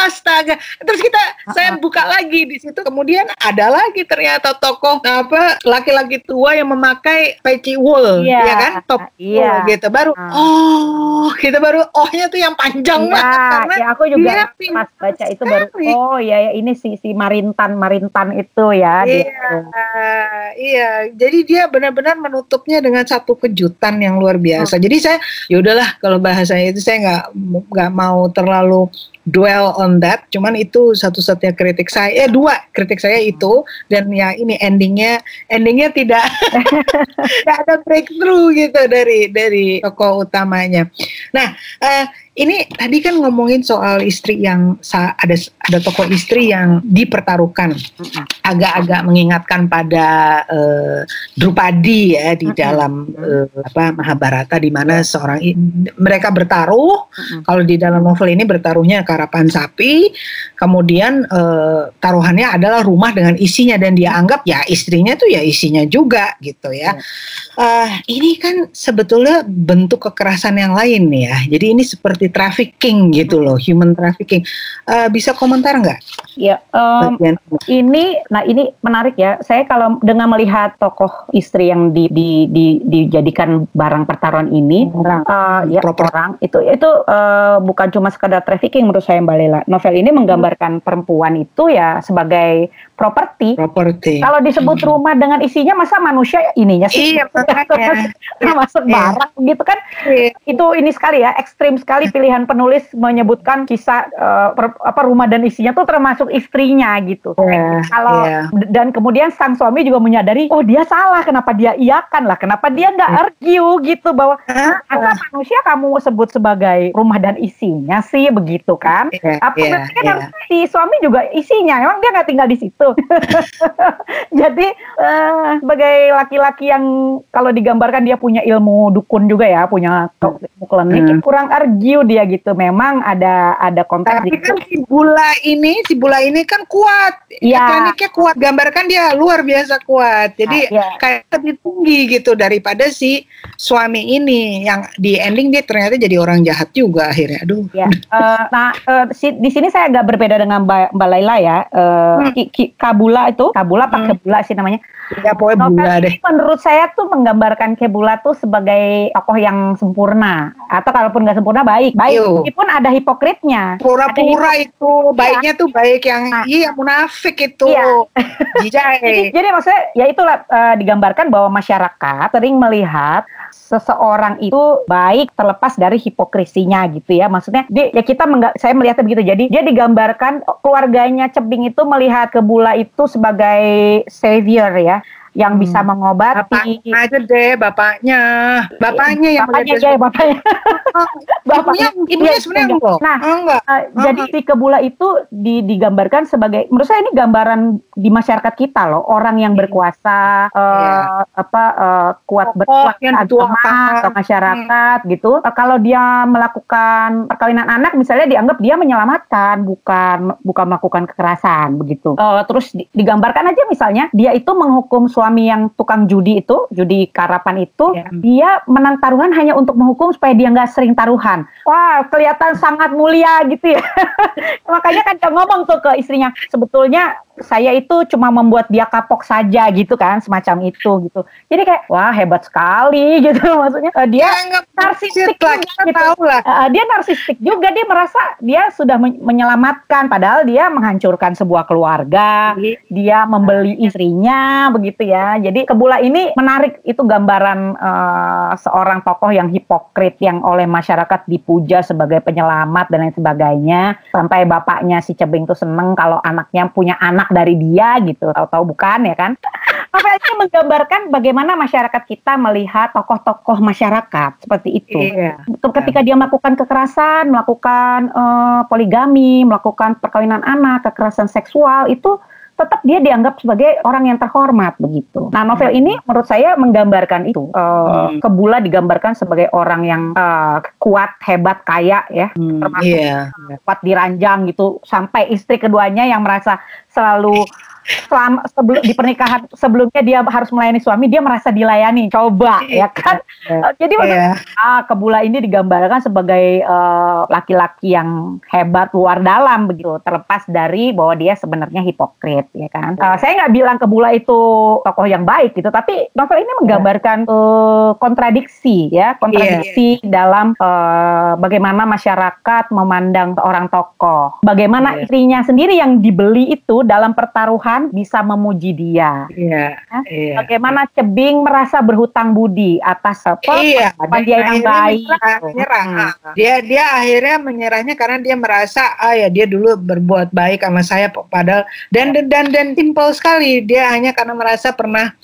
Astaga. Terus kita saya buka lagi di situ kemudian kemudian ada lagi ternyata tokoh apa laki-laki tua yang memakai peci wool, Iya. ya kan top Iya. wool gitu. Baru Ah. oh, kita baru ohnya tuh yang panjang Iya, banget karena ya aku juga dia pas baca itu baru oh ya ya ini si si Marintan Marintan itu ya Iya, gitu. iya. Jadi dia benar-benar menutupnya dengan satu kejutan yang luar biasa. Hmm. Jadi saya, ya udahlah kalau bahasanya itu saya nggak nggak mau terlalu dwell on that. Cuman itu satu-satunya kritik saya, eh dua kritik saya itu dan ya ini endingnya endingnya tidak <laughs> tidak ada breakthrough gitu dari dari tokoh utamanya. Nah, eh, ini tadi kan ngomongin soal istri yang ada ada tokoh istri yang dipertaruhkan. Agak-agak mengingatkan pada eh, Drupadi ya di dalam eh, apa Mahabharata di mana seorang mereka bertaruh. Kalau di dalam novel ini bertaruhnya karapan sapi. Kemudian eh, taruhannya adalah rumah dengan isinya dan dia anggap ya istrinya tuh ya isinya juga gitu ya. Eh, ini kan sebetulnya bentuk kekerasan yang lain nih ya. Jadi ini seperti trafficking gitu loh human trafficking Eh, bisa komentar nggak Ya, bagian ini, nah ini menarik ya. Saya kalau dengan melihat tokoh istri yang di, di, di- dijadikan barang pertaruhan ini, Orang. eh, ya orang itu itu eh, bukan cuma sekedar trafficking menurut saya Mbak Lela. Novel ini menggambarkan perempuan itu ya sebagai properti. properti Kalau disebut Hmm. rumah dengan isinya, masa manusia ininya sih Iya, makanya. <laughs> termasuk Iya. barang gitu kan? Iya. itu ini sekali ya ekstrim sekali pilihan penulis menyebutkan kisah eh, per- apa rumah dan isinya tuh termasuk istrinya gitu. Iya, Kalau iya. dan kemudian sang suami juga menyadari oh dia salah kenapa dia iakan lah kenapa dia nggak Iya. argue gitu bahwa Ah, masa manusia kamu sebut sebagai rumah dan isinya sih begitu kan? Iya, Apa iya, berarti kan iya. harusnya si suami juga isinya emang dia nggak tinggal di situ. <laughs> Jadi eh, sebagai laki-laki yang kalau digambarkan dia punya ilmu dukun juga ya, punya ilmu klinik, Hmm. kurang argue dia gitu. Memang ada ada konteks Tapi kan si Bula ini, si Bula ini kan kuat. Iya. Kliniknya kuat, gambarkan dia luar biasa kuat. Jadi Ah, iya. kayak lebih tinggi gitu daripada si suami ini yang di ending dia ternyata jadi orang jahat juga akhirnya. Aduh. Ya, eh, nah eh, si- di sini saya agak berbeda dengan Mbak, Mbak Laila ya. Eh, Hmm. Ki- Ki- Kabula itu, Kabula Hmm. Kebula sih namanya? Ya pokoknya Bula Novel deh. ini menurut saya tuh menggambarkan Kebula tuh sebagai tokoh yang sempurna atau kalaupun nggak sempurna baik, baik. Iya. Meskipun ada hipokritnya. Pura-pura itu baiknya tuh baik yang Nah. iya munafik itu. Iya. <laughs> Jadi, jadi maksudnya ya itulah eh, digambarkan bahwa masyarakat sering melihat seseorang itu baik terlepas dari hipokrisinya gitu ya. Maksudnya dia ya kita mengga- saya melihatnya begitu. Jadi dia digambarkan keluarganya Cebing itu melihat Kebula itu sebagai savior ya yang Hmm. bisa mengobati Bapaknya aja deh, bapaknya. Bapaknya yang bapaknya aja <laughs> bapaknya Ibunya, ibunya sebenarnya enggak. Nah, enggak. Uh, jadi si Kebula itu di- digambarkan sebagai menurut saya ini gambaran di masyarakat kita loh orang yang berkuasa uh, Iya. apa uh, kuat berkuat yang agama atau masyarakat gitu Uh, kalau dia melakukan perkawinan anak misalnya dianggap dia menyelamatkan bukan bukan melakukan kekerasan begitu Uh, terus di- digambarkan aja misalnya dia itu menghukum suami yang tukang judi itu judi karapan itu Iya. dia menang taruhan hanya untuk menghukum supaya dia nggak sering taruhan wah kelihatan sangat mulia gitu ya <laughs> makanya kan dia ngomong tuh ke istrinya sebetulnya saya itu cuma membuat dia kapok saja gitu kan semacam itu gitu. Jadi kayak wah hebat sekali <laughs> gitu maksudnya. Eh, dia Ya narsistik lah, juga gitu. tahu lah. Uh, dia narsistik juga dia merasa dia sudah men- menyelamatkan padahal dia menghancurkan sebuah keluarga dia membeli istrinya begitu ya. Jadi kebula ini menarik itu gambaran uh, seorang tokoh yang hipokrit yang oleh masyarakat dipuja sebagai penyelamat dan lain sebagainya. Sampai bapaknya si Cebeng tuh seneng kalau anaknya punya anak dari dia gitu tahu-tahu bukan ya kan novel ini menggambarkan bagaimana masyarakat kita melihat tokoh-tokoh masyarakat seperti itu Iya. ketika dia melakukan kekerasan, melakukan eh, poligami, melakukan perkawinan anak, kekerasan seksual itu tetap dia dianggap sebagai orang yang terhormat begitu. Nah, novel ini menurut saya menggambarkan itu. Eh, Hmm. Kebula digambarkan sebagai orang yang eh, kuat, hebat, kaya ya, Hmm, termasuk iya. kuat diranjang gitu sampai istri keduanya yang merasa selalu selama sebelum di pernikahan sebelumnya dia harus melayani suami, dia merasa dilayani. Coba ya kan. Yeah. Jadi yeah. ah, Kebula ini digambarkan sebagai uh, laki-laki yang hebat luar dalam begitu, terlepas dari bahwa dia sebenarnya hipokrit ya kan. Uh, saya nggak bilang Kebula itu tokoh yang baik gitu, tapi novel ini menggambarkan yeah. uh, kontradiksi ya, kontradiksi yeah. dalam uh, bagaimana masyarakat memandang seorang tokoh. Bagaimana yeah. istrinya sendiri yang dibeli itu dalam pertaruhan bisa memuji dia. Yeah. Ya? Yeah. Bagaimana Cebing merasa berhutang budi atas apa? Iya. Yeah. dia yang baik. Menyerah. Hmm. Dia dia akhirnya menyerahnya karena dia merasa ah ya dia dulu berbuat baik sama saya padahal dan dan dan, dan simpel sekali dia hanya karena merasa pernah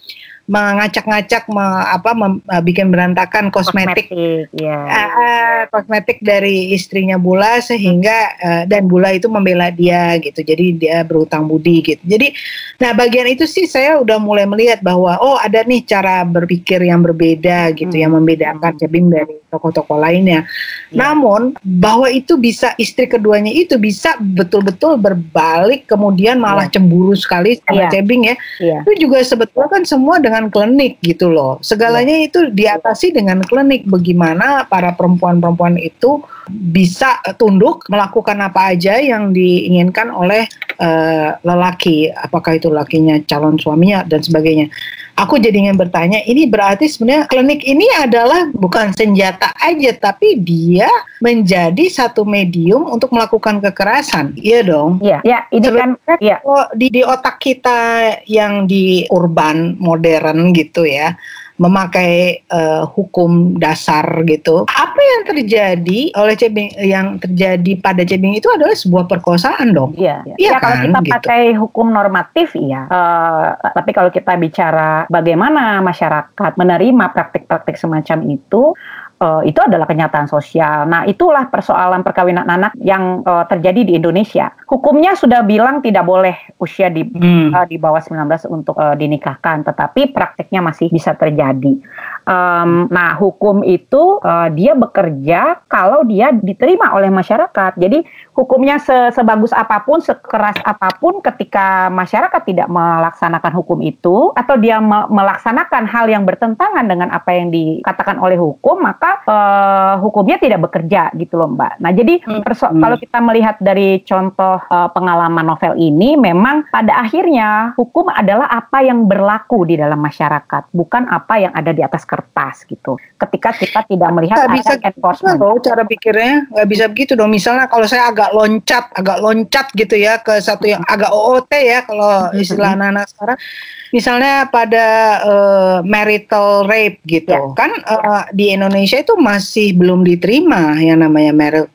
mengacak-ngacak me, apa mem, uh, bikin berantakan kosmetik kosmetik, ya. uh, kosmetik dari istrinya Bula sehingga uh, dan Bula itu membela dia gitu jadi dia berutang budi gitu jadi nah bagian itu sih saya udah mulai melihat bahwa oh ada nih cara berpikir yang berbeda gitu hmm. yang membedakan Jabim dari tokoh-tokoh lainnya ya. namun bahwa itu bisa istri keduanya itu bisa betul-betul berbalik kemudian malah ya. cemburu sekali sama ya. Cebing ya. ya itu juga sebetulnya kan semua dengan dengan klinik gitu loh. Segalanya ya. itu diatasi dengan klinik. Bagaimana para perempuan-perempuan itu bisa tunduk melakukan apa aja yang diinginkan oleh uh, lelaki, apakah itu lakinya calon suaminya dan sebagainya. Aku jadi ingin bertanya, ini berarti sebenarnya klinik ini adalah bukan senjata aja, tapi dia menjadi satu medium untuk melakukan kekerasan, iya dong? Iya, ya, ini kan, ya. di, di otak kita yang di urban modern gitu ya, memakai uh, hukum dasar gitu. Apa yang terjadi oleh Cebing yang terjadi pada Cebing itu adalah sebuah perkosaan dong. Iya. Iya, ya, kan? kalau kita gitu. pakai hukum normatif iya. Uh, tapi kalau kita bicara bagaimana masyarakat menerima praktik-praktik semacam itu uh, itu adalah kenyataan sosial. Nah, itulah persoalan perkawinan anak yang uh, terjadi di Indonesia. Hukumnya sudah bilang tidak boleh usia di hmm. uh, di bawah 19 untuk uh, dinikahkan, tetapi praktiknya masih bisa terjadi. Um, nah, hukum itu uh, dia bekerja kalau dia diterima oleh masyarakat. Jadi hukumnya se sebagus apa pun, sekeras apa pun, ketika masyarakat tidak melaksanakan hukum itu atau dia me melaksanakan hal yang bertentangan dengan apa yang dikatakan oleh hukum, maka uh, hukumnya tidak bekerja gitu loh, Mbak. Nah, jadi hmm. hmm. kalau kita melihat dari contoh uh, pengalaman novel ini, memang pada akhirnya hukum adalah apa yang berlaku di dalam masyarakat, bukan apa yang ada di atas kertas gitu. Ketika kita tidak melihat gak bisa enforcement. Dong, cara pikirnya nggak bisa begitu dong. Misalnya kalau saya agak loncat, agak loncat gitu ya ke satu yang agak OOT ya kalau mm-hmm. istilah anak-anak sekarang. Misalnya pada uh, marital rape gitu ya. kan uh, di Indonesia itu masih belum diterima yang namanya marital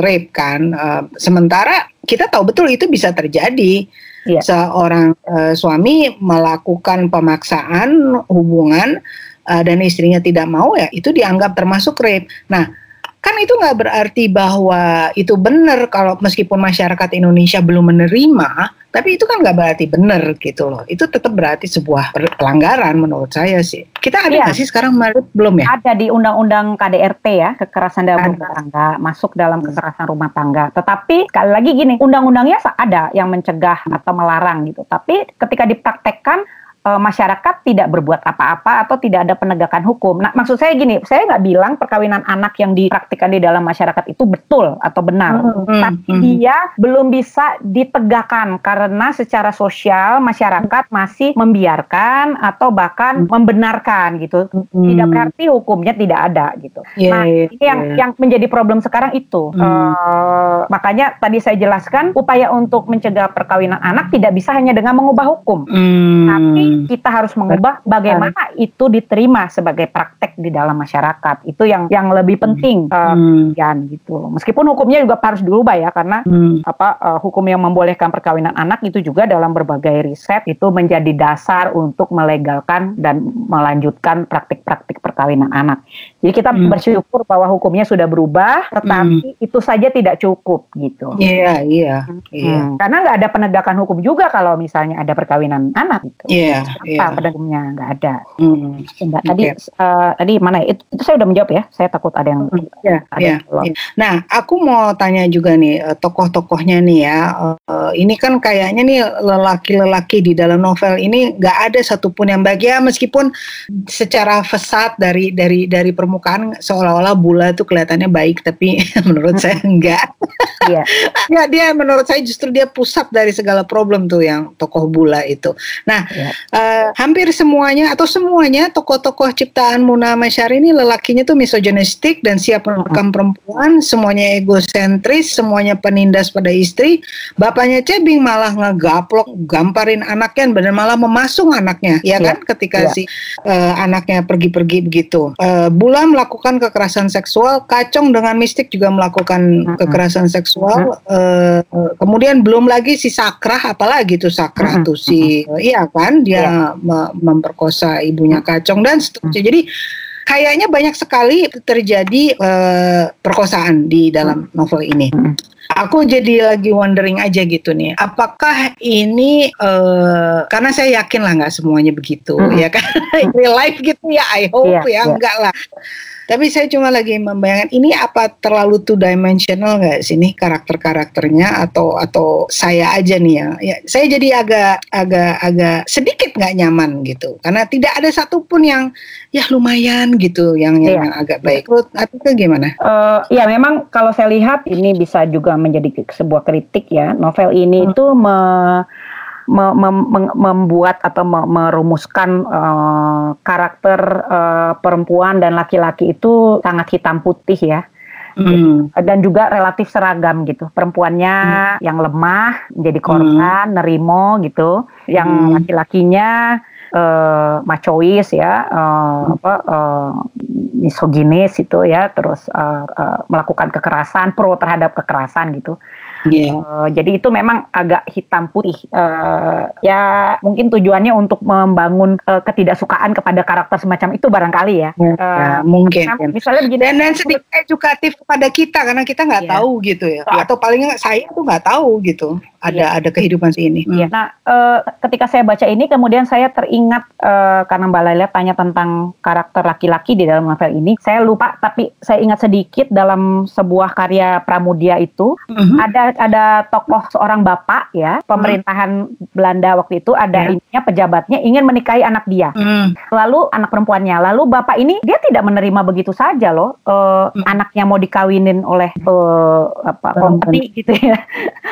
rape kan. Uh, sementara kita tahu betul itu bisa terjadi. Ya. Seorang uh, suami melakukan pemaksaan hubungan uh, dan istrinya tidak mau ya itu dianggap termasuk rape. Nah, kan itu nggak berarti bahwa itu benar kalau meskipun masyarakat Indonesia belum menerima, tapi itu kan nggak berarti benar gitu loh. Itu tetap berarti sebuah pelanggaran menurut saya sih. Kita ada iya. nggak iya. sih sekarang belum ya? Ada di Undang-Undang KDRT ya, kekerasan dalam rumah tangga masuk dalam kekerasan rumah tangga. Tetapi sekali lagi gini, undang-undangnya ada yang mencegah atau melarang gitu. Tapi ketika dipraktekkan e, masyarakat tidak berbuat apa-apa atau tidak ada penegakan hukum. Nah, maksud saya gini, saya nggak bilang perkawinan anak yang dipraktikkan di dalam masyarakat itu betul atau benar, hmm, hmm tapi hmm. dia belum bisa ditegakkan karena secara sosial masyarakat masih membiarkan atau bahkan hmm. membenarkan gitu. Hmm. Tidak berarti hukumnya tidak ada gitu. Yeah, nah, ini yeah. yang yang menjadi problem sekarang itu. Hmm. Uh, makanya tadi saya jelaskan upaya untuk mencegah perkawinan anak tidak bisa hanya dengan mengubah hukum, hmm. tapi kita harus mengubah bagaimana itu diterima sebagai praktek di dalam masyarakat. Itu yang yang lebih penting hmm. uh, gitu. Meskipun hukumnya juga harus diubah ya karena hmm. apa uh, hukum yang membolehkan perkawinan anak itu juga dalam berbagai riset itu menjadi dasar untuk melegalkan dan melanjutkan praktik-praktik perkawinan anak. Jadi kita hmm. bersyukur bahwa hukumnya sudah berubah, tetapi hmm. itu saja tidak cukup gitu. Iya, iya, hmm. iya. Karena nggak ada penegakan hukum juga kalau misalnya ada perkawinan anak gitu. Iya, yeah, Apa yeah. hukumnya nggak ada. Hmm. Enggak, tadi uh, tadi mana ya? itu, itu saya udah menjawab ya. Saya takut ada yang hmm. yeah, ada yeah, yeah. Nah, aku mau tanya juga nih uh, tokoh-tokohnya nih ya. Uh, ini kan kayaknya nih lelaki-lelaki di dalam novel ini nggak ada satupun yang bahagia meskipun secara fasad dari dari dari permukaan seolah-olah Bula itu kelihatannya baik tapi <laughs> menurut saya <laughs> enggak. Iya. <laughs> ya dia menurut saya justru dia pusat dari segala problem tuh yang tokoh Bula itu. Nah, ya. uh, hampir semuanya atau semuanya tokoh-tokoh ciptaan Muna Masyari ini lelakinya tuh misoginistik dan siap menekan perempuan, semuanya egosentris, semuanya penindas pada istri. Bapaknya Cebing malah ngegaplok, gamparin anaknya dan malah memasung anaknya, ya, ya. kan? Ketika ya. si uh, anaknya pergi-pergi begitu. Uh, Bula melakukan kekerasan seksual, Kacong dengan mistik juga melakukan uh-huh. kekerasan seksual. Uh, kemudian belum lagi si Sakrah, apalagi tuh Sakrah uh-huh. tuh si, uh, iya kan dia yeah. memperkosa ibunya Kacong dan seterusnya. Jadi kayaknya banyak sekali terjadi uh, perkosaan di dalam novel ini. Aku jadi lagi wondering aja gitu nih, apakah ini uh, karena saya yakin lah nggak semuanya begitu mm -hmm. ya kan, <laughs> real life gitu ya, I hope yeah, ya yeah. enggak lah. Tapi saya cuma lagi membayangkan ini apa terlalu two dimensional nggak sih nih karakter-karakternya atau atau saya aja nih ya. ya saya jadi agak agak agak sedikit nggak nyaman gitu karena tidak ada satupun yang ya lumayan gitu yang yang, iya. agak baik. Menurut Atika gimana? Uh, ya memang kalau saya lihat ini bisa juga menjadi sebuah kritik ya. Novel ini hmm. itu me me, me, me, membuat atau me, merumuskan uh, karakter uh, perempuan dan laki-laki itu sangat hitam putih ya. Hmm. Dan juga relatif seragam gitu. Perempuannya hmm. yang lemah jadi korban, hmm. nerimo gitu. Yang hmm. laki-lakinya uh, macois ya, uh, apa uh, misoginis itu ya, terus uh, uh, melakukan kekerasan, pro terhadap kekerasan gitu. Yeah. Iya. Uh, jadi itu memang agak hitam putih. Uh, ya mungkin tujuannya untuk membangun uh, ketidaksukaan kepada karakter semacam itu barangkali ya. Yeah, uh, ya, mungkin. Nah, misalnya begini. Dan, dan sedikit edukatif kepada kita karena kita nggak yeah. tahu gitu ya. So, Atau paling nggak saya tuh nggak tahu gitu ada yeah. ada kehidupan ini. Iya. Nah, uh, ketika saya baca ini kemudian saya teringat uh, karena Mbak Laila tanya tentang karakter laki-laki di dalam novel ini. Saya lupa tapi saya ingat sedikit dalam sebuah karya Pramudia itu mm -hmm. ada ada tokoh seorang bapak ya pemerintahan mm. Belanda waktu itu ada yeah. ininya pejabatnya ingin menikahi anak dia. Mm. Lalu anak perempuannya. Lalu bapak ini dia tidak menerima begitu saja loh uh, mm. anaknya mau dikawinin oleh uh, apa company gitu ya.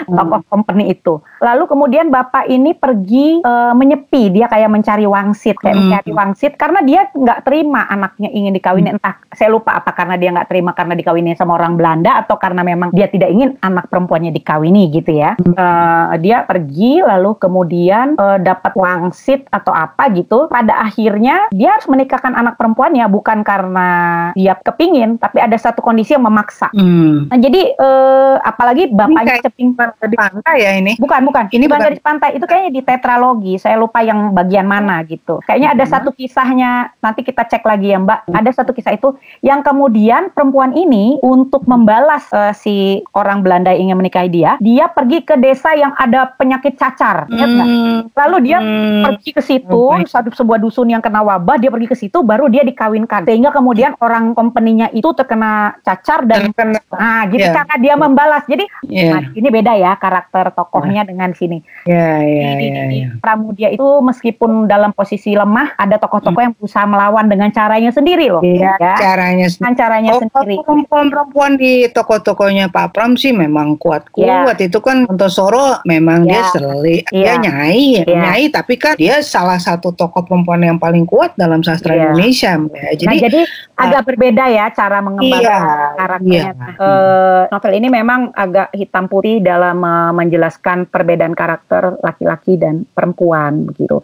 Mm. tokoh company itu. Lalu kemudian bapak ini pergi uh, menyepi, dia kayak mencari wangsit, kayak mm. mencari wangsit karena dia nggak terima anaknya ingin dikawinin entah saya lupa apa karena dia nggak terima karena dikawinin sama orang Belanda atau karena memang dia tidak ingin anak perempuannya dikawini gitu ya. Uh, dia pergi lalu kemudian uh, dapat wangsit atau apa gitu. Pada akhirnya dia harus menikahkan anak perempuannya bukan karena dia kepingin, tapi ada satu kondisi yang memaksa. Mm. Nah, jadi uh, apalagi bapaknya ceping di pantai ya ini. Bukan, bukan. Ini bukan dari pantai. Itu kayaknya di tetralogi. Saya lupa yang bagian mana gitu. Kayaknya ada satu kisahnya. Nanti kita cek lagi ya Mbak. Ada satu kisah itu yang kemudian perempuan ini untuk membalas uh, si orang Belanda yang ingin menikahi dia, dia pergi ke desa yang ada penyakit cacar. Hmm. Lalu dia hmm. pergi ke situ, oh, satu sebuah dusun yang kena wabah, dia pergi ke situ, baru dia dikawinkan. Sehingga kemudian orang company-nya itu terkena cacar dan terkena. nah gitu yeah. cara dia membalas. Jadi yeah. nah, ini beda ya karakter tokohnya yeah. dengan sini. Ya, ya, ya, ya. Pramudia itu meskipun dalam posisi lemah, ada tokoh-tokoh hmm. yang berusaha melawan dengan caranya sendiri loh. Iya, ya. caranya dengan caranya oh, sendiri. Perempuan-perempuan di tokoh-tokohnya Pak Pram sih memang kuat-kuat. Ya. Itu kan untuk Soro memang ya. dia seli, ya. dia nyai, ya. nyai tapi kan dia salah satu tokoh perempuan yang paling kuat dalam sastra ya. Indonesia. Ya. Jadi, nah, jadi uh, agak berbeda ya cara mengembangkan iya, karakternya. Iya. Uh, novel ini memang agak hitam putih dalam uh, menjelaskan perbedaan karakter laki-laki dan perempuan begitu.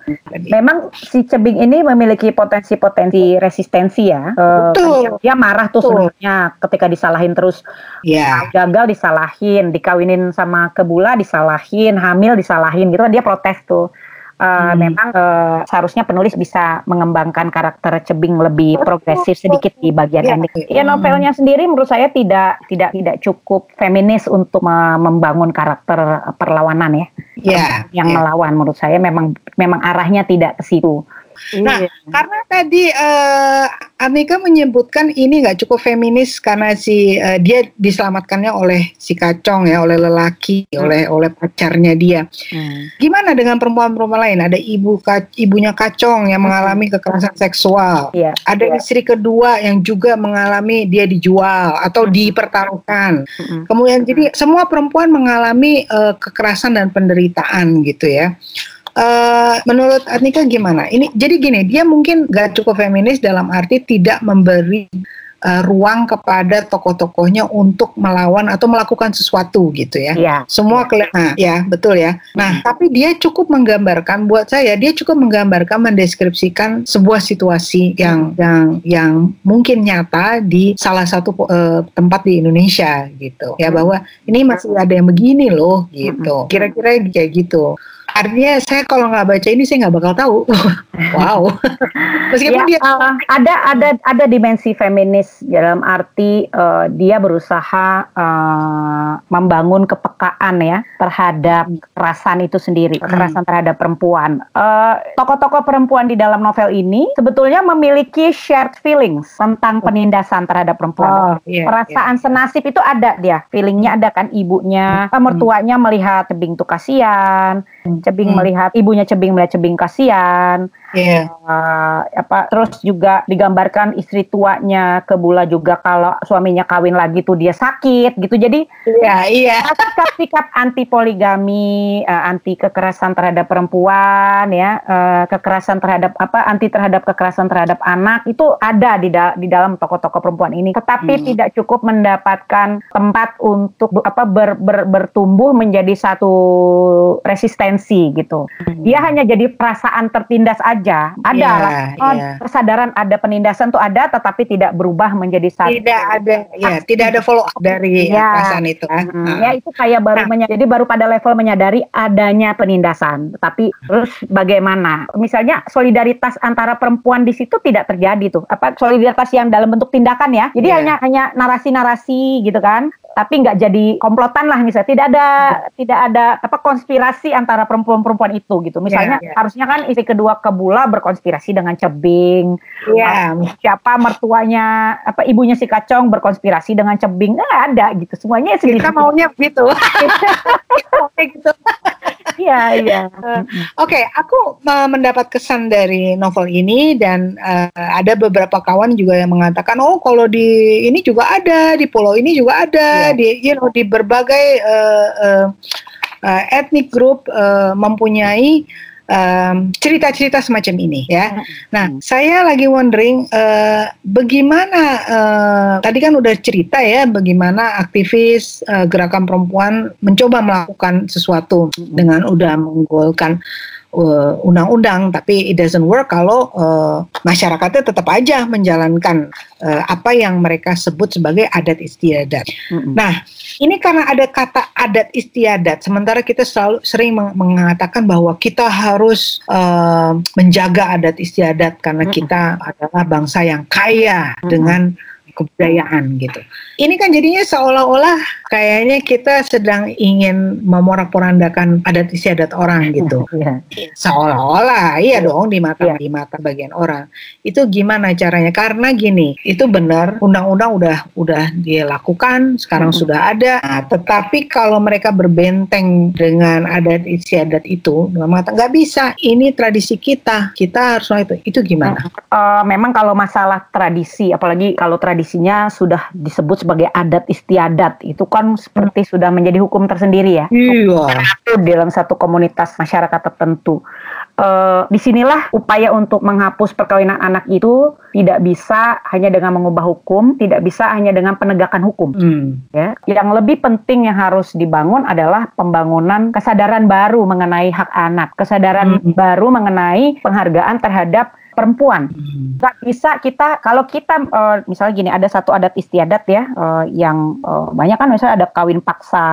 Memang si Cebing ini memiliki potensi-potensi resistensi ya. Betul. Dia marah tuh sebenarnya ketika disalahin terus. Yeah. Gagal disalahin, dikawinin sama kebula disalahin, hamil disalahin gitu kan dia protes tuh. Uh, hmm. memang uh, seharusnya penulis bisa mengembangkan karakter Cebing lebih progresif sedikit di bagian ya, ending. Ya novelnya sendiri menurut saya tidak tidak tidak cukup feminis untuk membangun karakter perlawanan ya. Ya. Yang ya. melawan menurut saya memang memang arahnya tidak ke situ. Nah, iya. karena tadi uh, Anika menyebutkan ini nggak cukup feminis karena si uh, dia diselamatkannya oleh si kacong ya, oleh lelaki, hmm. oleh oleh pacarnya dia. Hmm. Gimana dengan perempuan-perempuan lain? Ada ibu ibunya kacong yang hmm. mengalami kekerasan seksual. Yeah. Ada yeah. istri kedua yang juga mengalami dia dijual atau hmm. dipertaruhkan. Hmm. Kemudian jadi semua perempuan mengalami uh, kekerasan dan penderitaan gitu ya. Uh, menurut Atnika gimana? Ini jadi gini, dia mungkin gak cukup feminis dalam arti tidak memberi uh, ruang kepada tokoh-tokohnya untuk melawan atau melakukan sesuatu gitu ya. ya. Semua kelihatan, ya betul ya. Nah, hmm. tapi dia cukup menggambarkan buat saya, dia cukup menggambarkan mendeskripsikan sebuah situasi yang yang yang mungkin nyata di salah satu uh, tempat di Indonesia gitu. Ya bahwa ini masih ada yang begini loh gitu. Kira-kira kayak gitu artinya saya kalau nggak baca ini saya nggak bakal tahu. <laughs> wow. Meskipun ya, dia uh, ada ada ada dimensi feminis dalam arti uh, dia berusaha uh, membangun kepekaan ya terhadap kekerasan itu sendiri, hmm. kekerasan terhadap perempuan. Tokoh-tokoh uh, perempuan di dalam novel ini sebetulnya memiliki shared feelings tentang penindasan terhadap perempuan. Oh, yeah, Perasaan yeah. senasib itu ada dia, feelingnya ada kan ibunya, hmm. mertuanya melihat tebing tuh kasihan, Cebing hmm. melihat ibunya Cebing melihat Cebing kasihan. Yeah. Uh, apa terus juga digambarkan istri tuanya ke Bula juga kalau suaminya kawin lagi tuh dia sakit gitu. Jadi iya iya. Sikap-sikap anti poligami, uh, anti kekerasan terhadap perempuan ya, uh, kekerasan terhadap apa anti terhadap kekerasan terhadap anak itu ada di da di dalam tokoh-tokoh perempuan ini. Tetapi hmm. tidak cukup mendapatkan tempat untuk apa ber, ber, bertumbuh menjadi satu resistensi gitu. Hmm. Dia hanya jadi perasaan tertindas aja aja. Ada yeah, lah. Oh, yeah. Kesadaran ada penindasan tuh ada tetapi tidak berubah menjadi satu. Tidak ada ya, tidak ada follow up dari yeah. perasaan itu. Hmm, Ya itu kayak baru nah. jadi baru pada level menyadari adanya penindasan. Tapi terus bagaimana? Misalnya solidaritas antara perempuan di situ tidak terjadi tuh. Apa solidaritas yang dalam bentuk tindakan ya. Jadi yeah. hanya hanya narasi-narasi gitu kan tapi nggak jadi komplotan lah misalnya. Tidak ada tidak ada apa konspirasi antara perempuan-perempuan itu gitu. Misalnya yeah, yeah. harusnya kan istri kedua kebula berkonspirasi dengan cebing yeah. siapa mertuanya apa ibunya si kacong berkonspirasi dengan cebing. Nggak ada gitu. Semuanya sendiri. Kita maunya gitu. <laughs> Gitu Iya, <laughs> iya. Uh, Oke, aku uh, mendapat kesan dari novel ini dan uh, ada beberapa kawan juga yang mengatakan, oh kalau di ini juga ada, di pulau ini juga ada, yeah. di you know di berbagai uh, uh, uh, ethnic group uh, mempunyai cerita-cerita um, semacam ini ya. Nah, hmm. saya lagi wondering uh, bagaimana uh, tadi kan udah cerita ya bagaimana aktivis uh, gerakan perempuan mencoba melakukan sesuatu hmm. dengan udah menggolkan undang-undang, tapi it doesn't work kalau uh, masyarakatnya tetap aja menjalankan uh, apa yang mereka sebut sebagai adat istiadat. Mm-hmm. Nah, ini karena ada kata adat istiadat, sementara kita selalu sering mengatakan bahwa kita harus uh, menjaga adat istiadat karena mm-hmm. kita adalah bangsa yang kaya mm-hmm. dengan kebudayaan gitu. Ini kan jadinya seolah-olah kayaknya kita sedang ingin memorak-porandakan adat istiadat orang gitu. Yeah. Seolah-olah iya dong di mata yeah. di mata bagian orang. Itu gimana caranya? Karena gini, itu benar undang-undang udah udah dilakukan, sekarang hmm. sudah ada. Nah, tetapi kalau mereka berbenteng dengan adat istiadat itu, mata nggak bisa. Ini tradisi kita. Kita harus itu. Itu gimana? Uh, memang kalau masalah tradisi, apalagi kalau tradisi tradisinya sudah disebut sebagai adat istiadat itu kan seperti sudah menjadi hukum tersendiri ya. Iya. Dalam satu komunitas masyarakat tertentu. Uh, di sinilah upaya untuk menghapus perkawinan anak itu tidak bisa hanya dengan mengubah hukum, tidak bisa hanya dengan penegakan hukum. Hmm. Ya, yang lebih penting yang harus dibangun adalah pembangunan kesadaran baru mengenai hak anak, kesadaran hmm. baru mengenai penghargaan terhadap perempuan. Hmm. Nggak bisa kita kalau kita uh, misalnya gini ada satu adat istiadat ya uh, yang uh, banyak kan misalnya ada kawin paksa,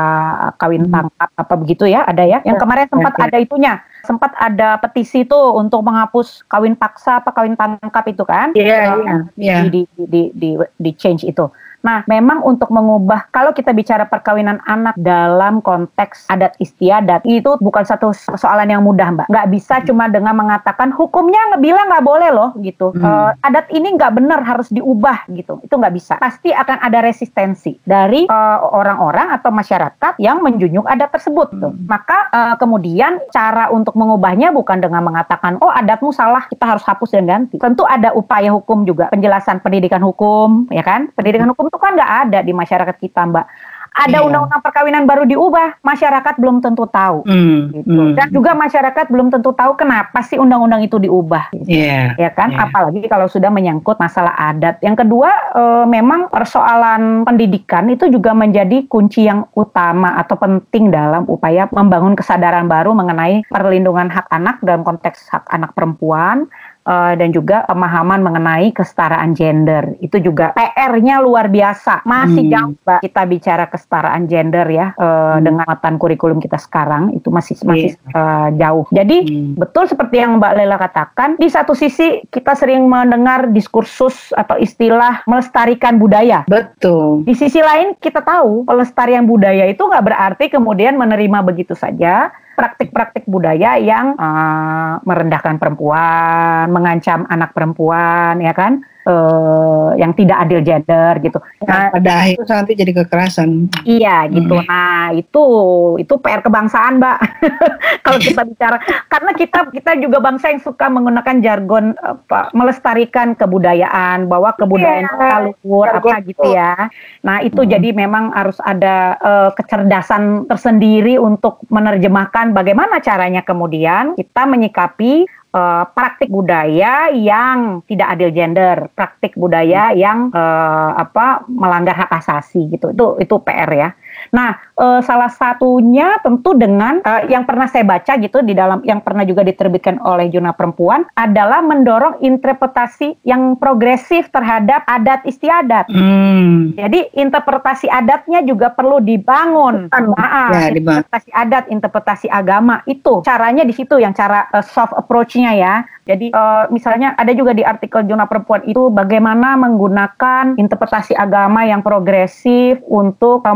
kawin hmm. tangkap apa begitu ya ada ya. Yang ya, kemarin sempat ya, ya. ada itunya sempat ada petisi tuh untuk menghapus kawin paksa apa kawin tangkap itu kan? Iya, yeah, iya. Yeah. Di, di, di, di, di change itu. Nah, memang untuk mengubah kalau kita bicara perkawinan anak dalam konteks adat istiadat itu bukan satu persoalan yang mudah, Mbak. Nggak bisa hmm. cuma dengan mengatakan hukumnya ngebilang nggak boleh loh gitu. Hmm. Uh, adat ini nggak benar harus diubah gitu. Itu nggak bisa. Pasti akan ada resistensi dari eh, orang-orang uh, atau masyarakat yang menjunjung adat tersebut. Tuh. Hmm. Maka uh, kemudian cara untuk mengubahnya bukan dengan mengatakan oh adatmu salah kita harus hapus dan ganti. Tentu ada upaya hukum juga penjelasan pendidikan hukum, ya kan? Pendidikan hukum itu kan nggak ada di masyarakat kita, Mbak. Ada iya. undang-undang perkawinan baru diubah, masyarakat belum tentu tahu. Mm, gitu. mm. Dan juga masyarakat belum tentu tahu kenapa sih undang-undang itu diubah. Gitu. Yeah, ya kan? Yeah. Apalagi kalau sudah menyangkut masalah adat. Yang kedua, e, memang persoalan pendidikan itu juga menjadi kunci yang utama atau penting dalam upaya membangun kesadaran baru mengenai perlindungan hak anak dalam konteks hak anak perempuan uh, dan juga pemahaman mengenai kesetaraan gender. Itu juga PR-nya luar biasa. Masih hmm. jauh Mbak kita bicara kesetaraan gender ya uh, hmm. dengan matan kurikulum kita sekarang itu masih masih yeah. Iya. uh, jauh. Jadi hmm. betul seperti yang Mbak Lela katakan, di satu sisi kita sering mendengar diskursus atau istilah melestarikan budaya. Betul. Di sisi lain kita tahu pelestarian budaya itu nggak berarti kemudian menerima begitu saja praktik-praktik budaya yang uh, merendahkan perempuan, mengancam anak perempuan, ya kan? Uh, yang tidak adil gender gitu. Nah, pada akhirnya nanti jadi kekerasan. Iya gitu. Hmm. Nah itu itu PR kebangsaan mbak. <laughs> Kalau kita bicara karena kita kita juga bangsa yang suka menggunakan jargon apa melestarikan kebudayaan bahwa kebudayaan yeah. luhur apa gitu ya. Nah itu hmm. jadi memang harus ada uh, kecerdasan tersendiri untuk menerjemahkan bagaimana caranya kemudian kita menyikapi uh, praktik budaya yang tidak adil gender, praktik budaya yang uh, apa melanggar hak asasi gitu. Itu itu PR ya. Nah, uh, salah satunya tentu dengan uh, yang pernah saya baca gitu di dalam yang pernah juga diterbitkan oleh Jurnal Perempuan adalah mendorong interpretasi yang progresif terhadap adat istiadat. Hmm. Jadi interpretasi adatnya juga perlu dibangun. Nah, ya, interpretasi adat, interpretasi agama itu caranya di situ yang cara uh, soft approach-nya ya. Jadi uh, misalnya ada juga di artikel Jurnal Perempuan itu bagaimana menggunakan interpretasi agama yang progresif untuk uh,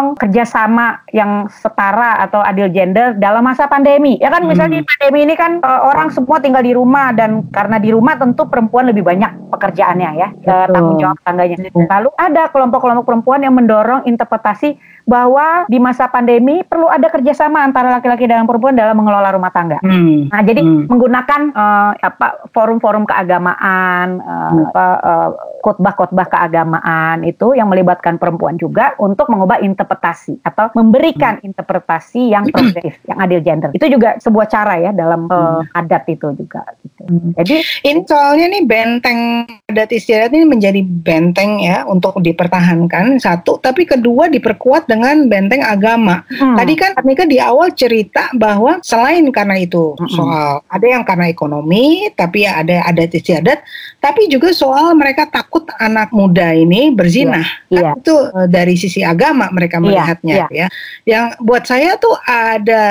mendorong kerjasama yang setara atau adil gender dalam masa pandemi. Ya kan misalnya hmm. pandemi ini kan uh, orang semua tinggal di rumah dan karena di rumah tentu perempuan lebih banyak pekerjaannya ya, uh, tanggung jawab tangganya. Lalu ada kelompok-kelompok perempuan yang mendorong interpretasi bahwa di masa pandemi perlu ada kerjasama antara laki-laki dan perempuan dalam mengelola rumah tangga. Hmm. Nah, jadi hmm. menggunakan uh, apa forum-forum keagamaan, uh, hmm. apa uh, khotbah-khotbah keagamaan itu yang melibatkan perempuan juga untuk mengubah interpretasi atau memberikan hmm. interpretasi yang progresif, yang adil gender. Itu juga sebuah cara ya dalam uh, adat itu juga. Gitu. Hmm. Jadi ini soalnya nih benteng adat istiadat ini menjadi benteng ya untuk dipertahankan satu, tapi kedua diperkuat dengan dengan benteng agama. Hmm. Tadi kan Nika di awal cerita bahwa selain karena itu hmm. soal ada yang karena ekonomi, tapi ya ada ada istiadat, tapi juga soal mereka takut anak muda ini berzina. Yeah. Yeah. Itu uh, dari sisi agama mereka iya, melihatnya yeah. Yeah. ya. Yang buat saya tuh ada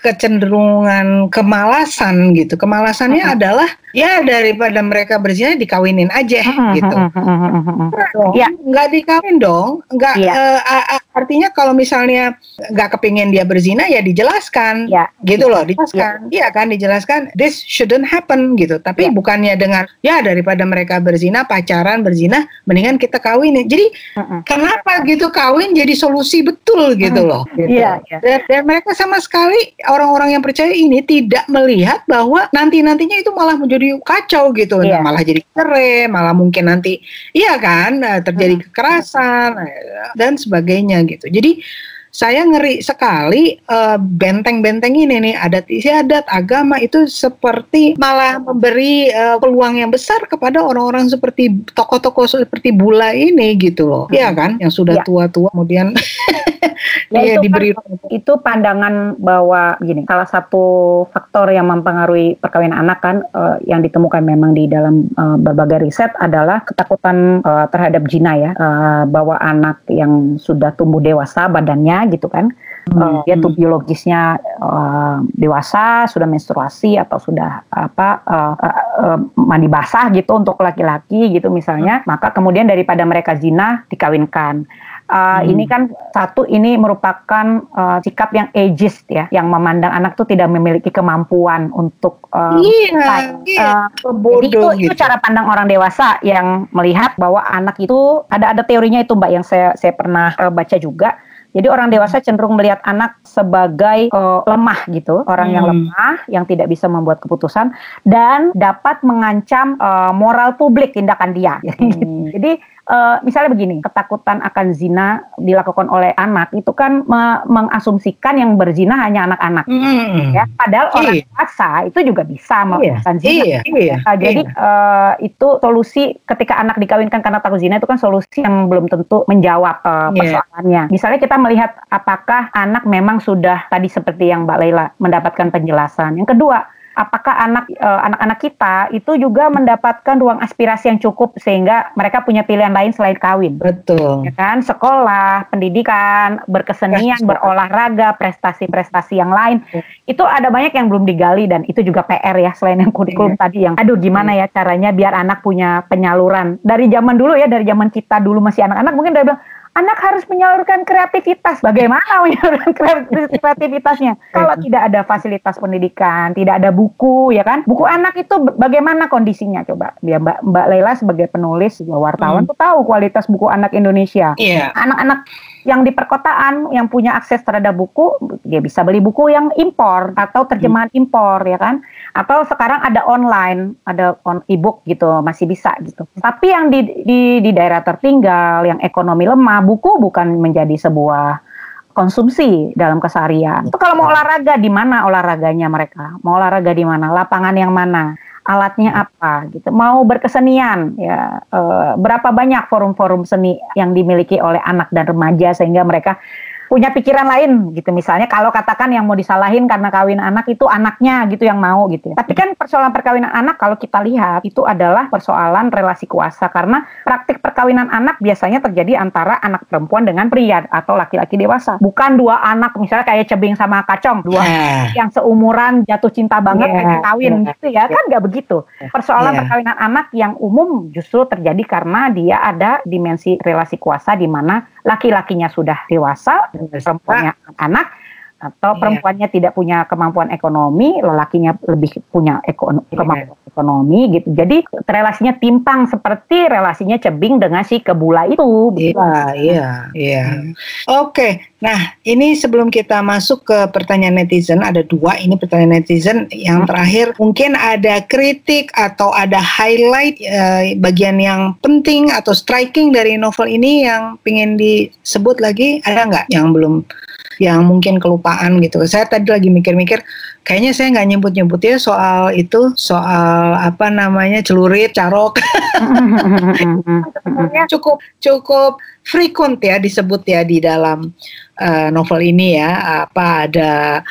kecenderungan kemalasan gitu. Kemalasannya hmm. adalah ya daripada mereka berzina dikawinin aja hmm. gitu. Hmm. Ya. Nggak dikawin dong, nggak yeah. uh, artinya kalau misalnya nggak kepingin dia berzina ya dijelaskan, ya. gitu loh, dijelaskan, ya. iya kan dijelaskan this shouldn't happen gitu. Tapi ya. bukannya dengan ya daripada mereka berzina pacaran berzina, mendingan kita kawin. Jadi uh -uh. kenapa gitu kawin jadi solusi betul gitu loh. Gitu. Ya, ya. Dan, dan mereka sama sekali orang-orang yang percaya ini tidak melihat bahwa nanti nantinya itu malah menjadi kacau gitu, ya. nah, malah jadi cerai, malah mungkin nanti iya kan terjadi kekerasan dan sebagainya gitu. Jadi saya ngeri sekali uh, benteng-benteng ini nih adat istiadat agama itu seperti malah memberi uh, peluang yang besar kepada orang-orang seperti tokoh-tokoh seperti Bula ini gitu loh. Iya kan? Yang sudah ya. tua-tua kemudian <laughs> ya, itu diberi kan, itu pandangan bahwa gini, salah satu faktor yang mempengaruhi perkawinan anak kan uh, yang ditemukan memang di dalam uh, berbagai riset adalah ketakutan uh, terhadap jina ya, uh, bahwa anak yang sudah tumbuh dewasa badannya gitu kan. Hmm. Uh, dia tuh biologisnya uh, dewasa, sudah menstruasi atau sudah apa uh, uh, uh, mandi basah gitu untuk laki-laki gitu misalnya, hmm. maka kemudian daripada mereka zina dikawinkan. Uh, hmm. Ini kan satu ini merupakan uh, sikap yang ageist ya, yang memandang anak tuh tidak memiliki kemampuan untuk uh, iya, iya. Uh, jadi itu, gitu. itu cara pandang orang dewasa yang melihat bahwa anak itu ada ada teorinya itu mbak yang saya saya pernah uh, baca juga jadi orang dewasa cenderung melihat anak sebagai uh, lemah gitu, orang hmm. yang lemah, yang tidak bisa membuat keputusan dan dapat mengancam uh, moral publik tindakan dia. <laughs> Hmm. Jadi uh, misalnya begini, ketakutan akan zina dilakukan oleh anak itu kan me mengasumsikan yang berzina hanya anak-anak, hmm. ya. Padahal iya. orang dewasa itu juga bisa melakukan iya. zina. Iya. Iya. Uh, jadi uh, itu solusi ketika anak dikawinkan karena takut zina itu kan solusi yang belum tentu menjawab uh, persoalannya. Yeah. Misalnya kita melihat apakah anak memang sudah tadi seperti yang Mbak Leila mendapatkan penjelasan. Yang kedua, apakah anak uh, anak-anak kita itu juga mendapatkan ruang aspirasi yang cukup sehingga mereka punya pilihan lain selain kawin. Betul. Ya kan? Sekolah, pendidikan, berkesenian, berolahraga, prestasi-prestasi yang lain. Itu ada banyak yang belum digali dan itu juga PR ya selain yang kurikulum yeah. tadi yang aduh gimana ya caranya biar anak punya penyaluran. Dari zaman dulu ya, dari zaman kita dulu masih anak-anak mungkin udah bilang anak harus menyalurkan kreativitas. Bagaimana <laughs> menyalurkan kreativitasnya? Kalau tidak ada fasilitas pendidikan, tidak ada buku, ya kan? Buku anak itu bagaimana kondisinya? Coba, biar Mbak Mbak Leila sebagai penulis, wartawan hmm. tuh tahu kualitas buku anak Indonesia. Yeah. Yang di perkotaan yang punya akses terhadap buku dia bisa beli buku yang impor atau terjemahan hmm. impor ya kan atau sekarang ada online ada on ebook gitu masih bisa gitu tapi yang di, di di daerah tertinggal yang ekonomi lemah buku bukan menjadi sebuah konsumsi dalam keseharian. Itu kalau mau olahraga di mana olahraganya mereka? Mau olahraga di mana? Lapangan yang mana? Alatnya apa gitu. Mau berkesenian ya e, berapa banyak forum-forum seni yang dimiliki oleh anak dan remaja sehingga mereka punya pikiran lain gitu misalnya kalau katakan yang mau disalahin karena kawin anak itu anaknya gitu yang mau gitu ya. tapi kan persoalan perkawinan anak kalau kita lihat itu adalah persoalan relasi kuasa karena praktik perkawinan anak biasanya terjadi antara anak perempuan dengan pria atau laki-laki dewasa bukan dua anak misalnya kayak cebing sama kacong dua yeah. yang seumuran jatuh cinta banget yeah. kawin yeah. gitu ya kan nggak begitu persoalan yeah. perkawinan anak yang umum justru terjadi karena dia ada dimensi relasi kuasa di mana laki-lakinya sudah dewasa perempuannya anak atau iya. perempuannya tidak punya kemampuan ekonomi, lelakinya lebih punya ekonomi, iya. kemampuan ekonomi gitu. Jadi relasinya timpang seperti relasinya cebing dengan si kebula itu. Iya, iya, iya. Hmm. Oke, nah ini sebelum kita masuk ke pertanyaan netizen, ada dua ini pertanyaan netizen. Yang hmm. terakhir mungkin ada kritik atau ada highlight eh, bagian yang penting atau striking dari novel ini yang ingin disebut lagi, ada nggak yang belum yang mungkin kelupaan gitu. Saya tadi lagi mikir-mikir, kayaknya saya nggak nyebut-nyebut ya soal itu, soal apa namanya celurit, carok. <laughs> cukup cukup frequent ya disebut ya di dalam uh, novel ini ya. Apa ada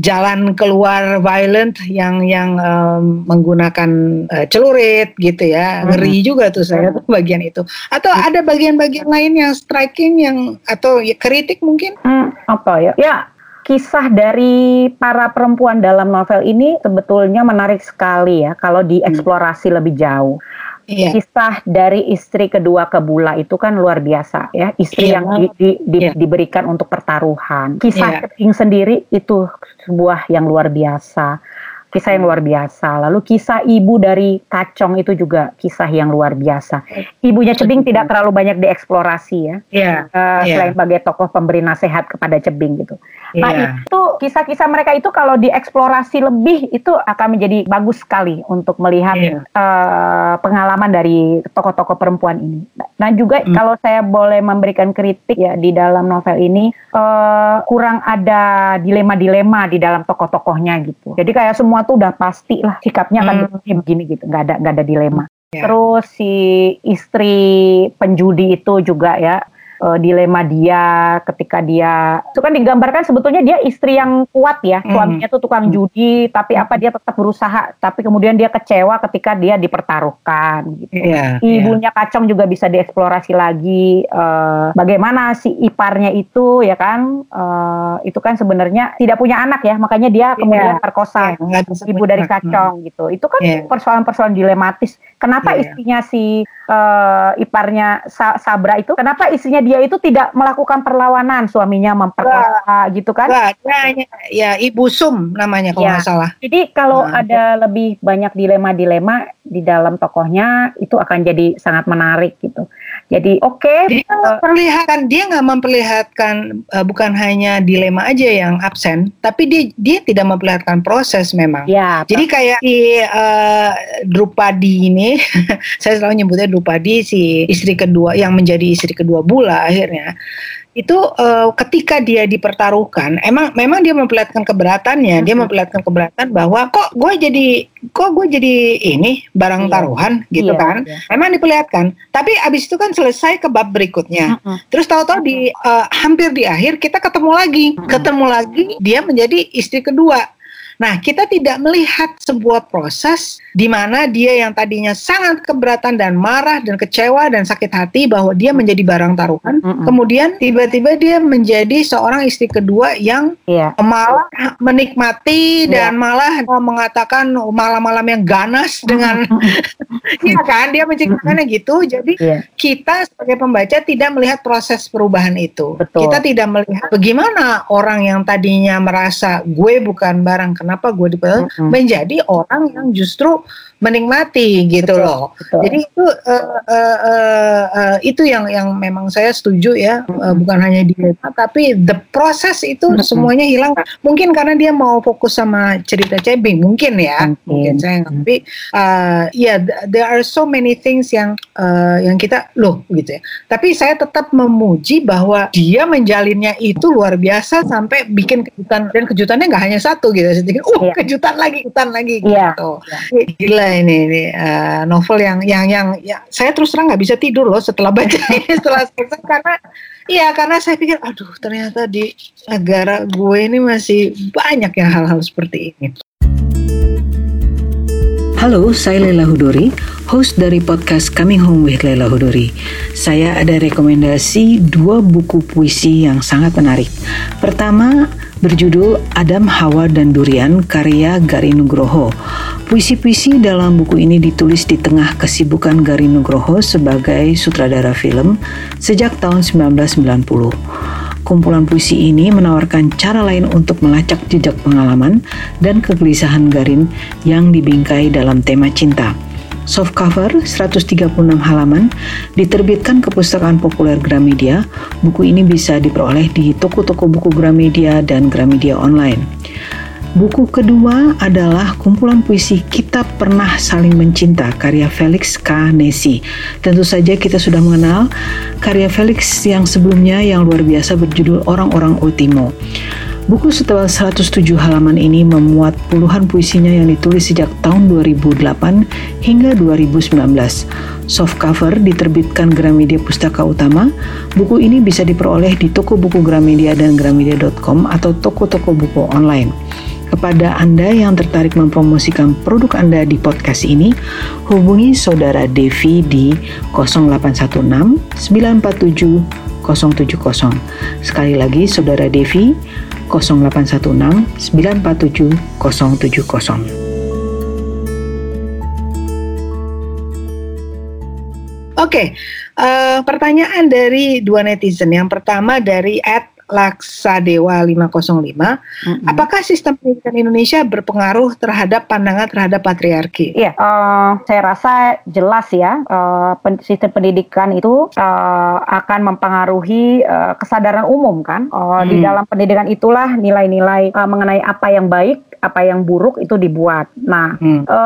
jalan keluar violent yang yang um, menggunakan uh, celurit gitu ya. Hmm. ngeri juga tuh saya tuh bagian itu. Atau ada bagian-bagian lain yang striking yang atau ya, kritik mungkin? Hmm, apa ya? Ya kisah dari para perempuan dalam novel ini sebetulnya menarik sekali ya kalau dieksplorasi hmm. lebih jauh Iya. Kisah dari istri kedua Kebula itu kan luar biasa ya, istri iya. yang di, di, di, iya. diberikan untuk pertaruhan. Kisah iya. King sendiri itu sebuah yang luar biasa. Kisah yang luar biasa. Lalu kisah ibu dari Kacong itu juga kisah yang luar biasa. Ibunya Cebing tidak terlalu banyak dieksplorasi ya. Iya. Uh, yeah. Selain sebagai tokoh pemberi nasihat kepada Cebing gitu. Nah yeah. itu kisah-kisah mereka itu kalau dieksplorasi lebih itu akan menjadi bagus sekali untuk melihat yeah. Iya. uh, pengalaman dari tokoh-tokoh perempuan ini. Nah juga mm. kalau saya boleh memberikan kritik ya di dalam novel ini uh, kurang ada dilema-dilema di dalam tokoh-tokohnya gitu. Jadi kayak semua tuh udah pasti lah sikapnya akan hmm. begini gitu, nggak ada nggak ada dilema. Yeah. Terus si istri penjudi itu juga ya uh, dilema dia ketika dia itu kan digambarkan sebetulnya dia istri yang kuat ya suaminya tuh tukang judi tapi apa dia tetap berusaha tapi kemudian dia kecewa ketika dia dipertaruhkan gitu yeah, ibunya yeah. kacang juga bisa dieksplorasi lagi uh, bagaimana si iparnya itu ya kan uh, itu kan sebenarnya tidak punya anak ya makanya dia iya. kemudian yeah. perkosa yeah, ibu dari kacang hmm. gitu itu kan iya. persoalan-persoalan yeah. dilematis kenapa yeah. istrinya si uh, iparnya Sa Sabra itu kenapa istrinya dia itu tidak melakukan perlawanan suaminya memperkosa gitu kan? Enggak, dia ya Ibu Sum namanya kalau ya. nggak salah. Jadi kalau nah, ada itu. lebih banyak dilema-dilema di dalam tokohnya itu akan jadi sangat menarik gitu. Jadi oke. Okay, dia uh, perlihatkan dia nggak memperlihatkan uh, bukan hanya dilema aja yang absen, tapi dia dia tidak memperlihatkan proses memang. Ya. Jadi kayak si uh, Drupadi ini, <laughs> saya selalu nyebutnya Drupadi si istri kedua yang menjadi istri kedua Bula akhirnya itu uh, ketika dia dipertaruhkan emang memang dia memperlihatkan keberatannya hmm. dia memperlihatkan keberatan bahwa kok gue jadi kok gue jadi ini barang iya. taruhan gitu iya, kan iya. emang diperlihatkan tapi abis itu kan selesai ke bab berikutnya hmm. terus tahu-tahu di uh, hampir di akhir kita ketemu lagi hmm. ketemu lagi dia menjadi istri kedua Nah, kita tidak melihat sebuah proses di mana dia yang tadinya sangat keberatan dan marah dan kecewa dan sakit hati bahwa dia menjadi barang taruhan, mm -hmm. kemudian tiba-tiba dia menjadi seorang istri kedua yang yeah. malah menikmati yeah. dan malah mengatakan malam-malam yang ganas dengan <laughs> Iya kan, dia menciptakannya gitu. Jadi yeah. kita sebagai pembaca tidak melihat proses perubahan itu. Betul. Kita tidak melihat bagaimana orang yang tadinya merasa gue bukan barang kena kenapa gue dipanggil mm -hmm. menjadi orang yang justru menikmati gitu betul, loh. Betul. Jadi itu uh, uh, uh, uh, itu yang yang memang saya setuju ya, uh, bukan hanya dilema tapi the proses itu mm-hmm. semuanya hilang. Mungkin karena dia mau fokus sama cerita cebing, mungkin ya, mm-hmm. mungkin saya tapi uh, ya yeah, there are so many things yang uh, yang kita loh gitu ya. Tapi saya tetap memuji bahwa dia menjalinnya itu luar biasa sampai bikin kejutan dan kejutannya nggak hanya satu gitu. Saya pikir, uh yeah. kejutan lagi, kejutan lagi yeah. gitu. Yeah. Gila ini, ini uh, novel yang yang yang ya, saya terus terang nggak bisa tidur loh setelah baca ini <laughs> setelah selesai karena iya karena saya pikir aduh ternyata di negara gue ini masih banyak yang hal-hal seperti ini. Halo, saya Lela Hudori, host dari podcast Coming Home with Lela Hudori. Saya ada rekomendasi dua buku puisi yang sangat menarik. Pertama, berjudul Adam, Hawa, dan Durian karya Gari Nugroho. Puisi-puisi dalam buku ini ditulis di tengah kesibukan Gari Nugroho sebagai sutradara film sejak tahun 1990. Kumpulan puisi ini menawarkan cara lain untuk melacak jejak pengalaman dan kegelisahan Garin yang dibingkai dalam tema cinta. Soft cover 136 halaman diterbitkan ke Pustakaan Populer Gramedia. Buku ini bisa diperoleh di toko-toko buku Gramedia dan Gramedia online. Buku kedua adalah kumpulan puisi Kita Pernah Saling Mencinta karya Felix K. Nesi. Tentu saja kita sudah mengenal karya Felix yang sebelumnya yang luar biasa berjudul Orang-orang Ultimo. Buku setebal 107 halaman ini memuat puluhan puisinya yang ditulis sejak tahun 2008 hingga 2019. Soft cover diterbitkan Gramedia Pustaka Utama. Buku ini bisa diperoleh di toko buku Gramedia dan gramedia.com atau toko-toko buku online. Kepada Anda yang tertarik mempromosikan produk Anda di podcast ini, hubungi Saudara Devi di 0816 947 070. Sekali lagi Saudara Devi 0816 947 070. Oke, okay. uh, eh, pertanyaan dari dua netizen. Yang pertama dari at Laksadewa 505, mm-hmm. apakah sistem pendidikan Indonesia berpengaruh terhadap pandangan terhadap patriarki? Iya, uh, saya rasa jelas ya, uh, sistem pendidikan itu uh, akan mempengaruhi uh, kesadaran umum kan. Uh, hmm. Di dalam pendidikan itulah nilai-nilai uh, mengenai apa yang baik apa yang buruk itu dibuat. Nah, hmm. e,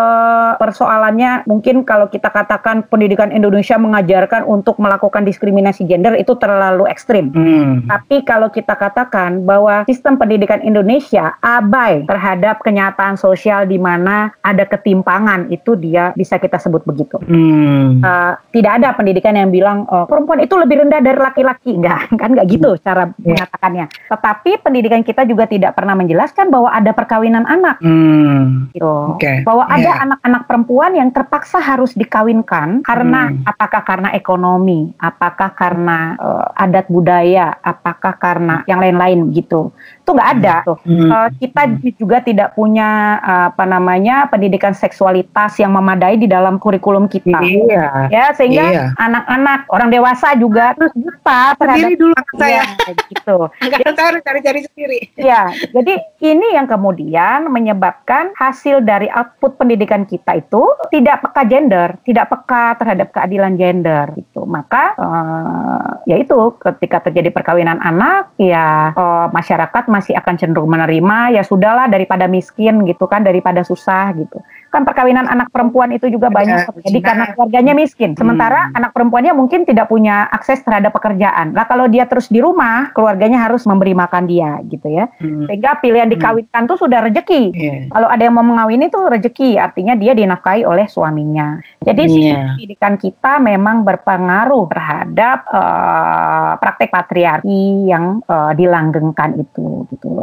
persoalannya mungkin kalau kita katakan pendidikan Indonesia mengajarkan untuk melakukan diskriminasi gender itu terlalu ekstrim. Hmm. Tapi kalau kita katakan bahwa sistem pendidikan Indonesia abai terhadap kenyataan sosial di mana ada ketimpangan, itu dia bisa kita sebut begitu. Hmm. E, tidak ada pendidikan yang bilang oh, perempuan itu lebih rendah dari laki-laki, enggak <laughs> kan enggak gitu cara yeah. mengatakannya. Tetapi pendidikan kita juga tidak pernah menjelaskan bahwa ada perkawinan anak hmm. gitu okay. bahwa yeah. ada anak-anak perempuan yang terpaksa harus dikawinkan karena hmm. apakah karena ekonomi apakah karena uh, adat budaya apakah karena yang lain-lain gitu itu nggak ada hmm. tuh hmm. uh, kita juga tidak punya uh, apa namanya pendidikan seksualitas yang memadai di dalam kurikulum kita iya. ya sehingga iya. anak-anak orang dewasa juga terus buta sendiri dulu saya ya, gitu <laughs> nggak cari-cari sendiri ya jadi ini yang kemudian menyebabkan hasil dari output pendidikan kita itu tidak peka gender, tidak peka terhadap keadilan gender gitu. Maka uh, ya itu ketika terjadi perkawinan anak ya uh, masyarakat masih akan cenderung menerima ya sudahlah daripada miskin gitu kan daripada susah gitu kan perkawinan anak perempuan itu juga banyak terjadi karena keluarganya miskin. Sementara hmm. anak perempuannya mungkin tidak punya akses terhadap pekerjaan. Nah kalau dia terus di rumah, keluarganya harus memberi makan dia gitu ya. Hmm. Sehingga pilihan hmm. dikawinkan hmm. tuh sudah rezeki. Yeah. Kalau ada yang mau mengawini itu rezeki, artinya dia dinafkahi oleh suaminya. Jadi yeah. sistem pendidikan kita memang berpengaruh terhadap uh, praktek patriarki yang uh, dilanggengkan itu gitu.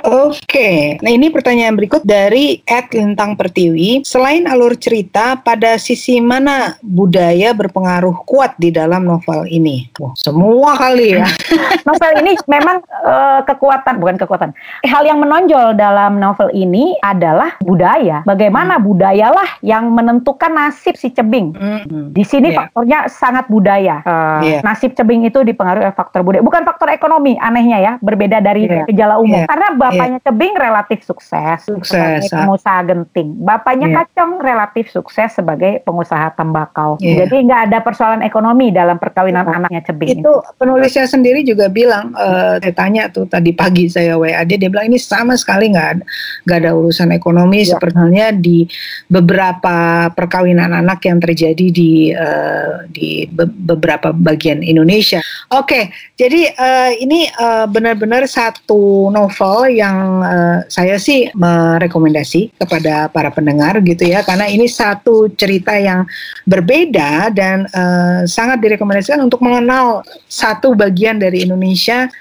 Oke, nah ini pertanyaan berikut dari Ed Lintang Pertiwi. Selain alur cerita, pada sisi mana budaya berpengaruh kuat di dalam novel ini? Oh, semua kali ya. <laughs> novel ini memang uh, kekuatan, bukan kekuatan. Hal yang menonjol dalam novel ini adalah budaya. Bagaimana hmm. budayalah yang menentukan nasib si cebing. Hmm. Di sini yeah. faktornya sangat budaya. Uh, yeah. Nasib cebing itu dipengaruhi oleh faktor budaya, bukan faktor ekonomi. Anehnya ya, berbeda dari yeah. gejala umum. Yeah. Karena bapaknya yeah. Tebing relatif sukses, sukses sebagai ah. pengusaha genting. Bapaknya yeah. Kacong relatif sukses sebagai pengusaha tembakau. Yeah. Jadi nggak ada persoalan ekonomi dalam perkawinan yeah. anaknya Tebing. Itu penulisnya sendiri juga bilang, uh, saya tanya tuh tadi pagi saya WA dia, dia bilang ini sama sekali nggak ada nggak ada urusan ekonomi yeah. sepertinya di beberapa perkawinan anak yang terjadi di uh, di be beberapa bagian Indonesia. Oke, okay, jadi uh, ini uh, benar-benar satu novel yang uh, saya sih merekomendasi kepada para pendengar gitu ya. Karena ini satu cerita yang berbeda dan uh, sangat direkomendasikan untuk mengenal satu bagian dari Indonesia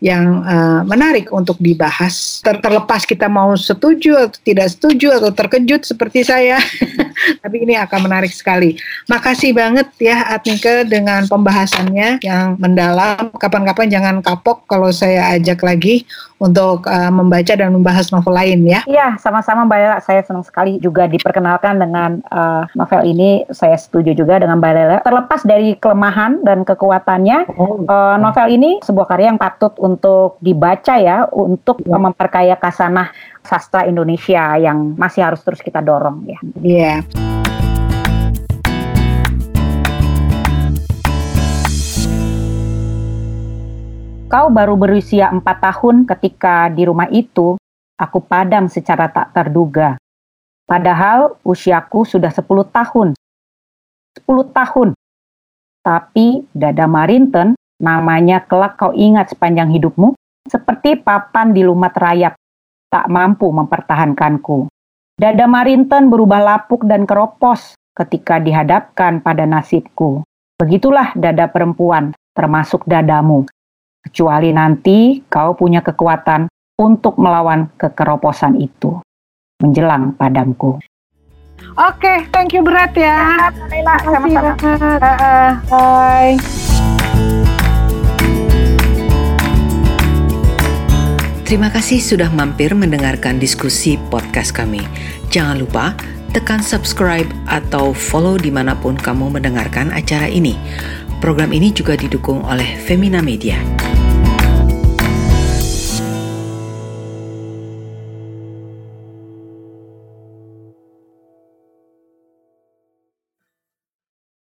yang uh, menarik untuk dibahas. Ter terlepas kita mau setuju atau tidak setuju atau terkejut seperti saya, <laughs> tapi ini akan menarik sekali. Makasih banget ya Atnike dengan pembahasannya yang mendalam. Kapan-kapan jangan kapok kalau saya ajak lagi untuk uh, membaca dan membahas novel lain ya. Iya, sama-sama Mbak Lela. Saya senang sekali juga diperkenalkan dengan uh, novel ini. Saya setuju juga dengan Mbak Lela. Terlepas dari kelemahan dan kekuatannya, oh, uh, novel ini sebuah karya yang patut untuk dibaca ya, untuk ya. memperkaya kasanah sastra Indonesia yang masih harus terus kita dorong ya. Iya. Kau baru berusia empat tahun ketika di rumah itu, aku padam secara tak terduga. Padahal usiaku sudah sepuluh tahun. Sepuluh tahun. Tapi Dada Marinten, namanya kelak kau ingat sepanjang hidupmu, seperti papan di lumat rayap, tak mampu mempertahankanku. Dada Marinten berubah lapuk dan keropos ketika dihadapkan pada nasibku. Begitulah dada perempuan, termasuk dadamu, kecuali nanti kau punya kekuatan untuk melawan kekeroposan itu menjelang padamku. Oke, okay, thank you berat ya. Sama-sama. Bye. Terima kasih sudah mampir mendengarkan diskusi podcast kami. Jangan lupa tekan subscribe atau follow di mana pun kamu mendengarkan acara ini. Program ini juga didukung oleh Femina Media.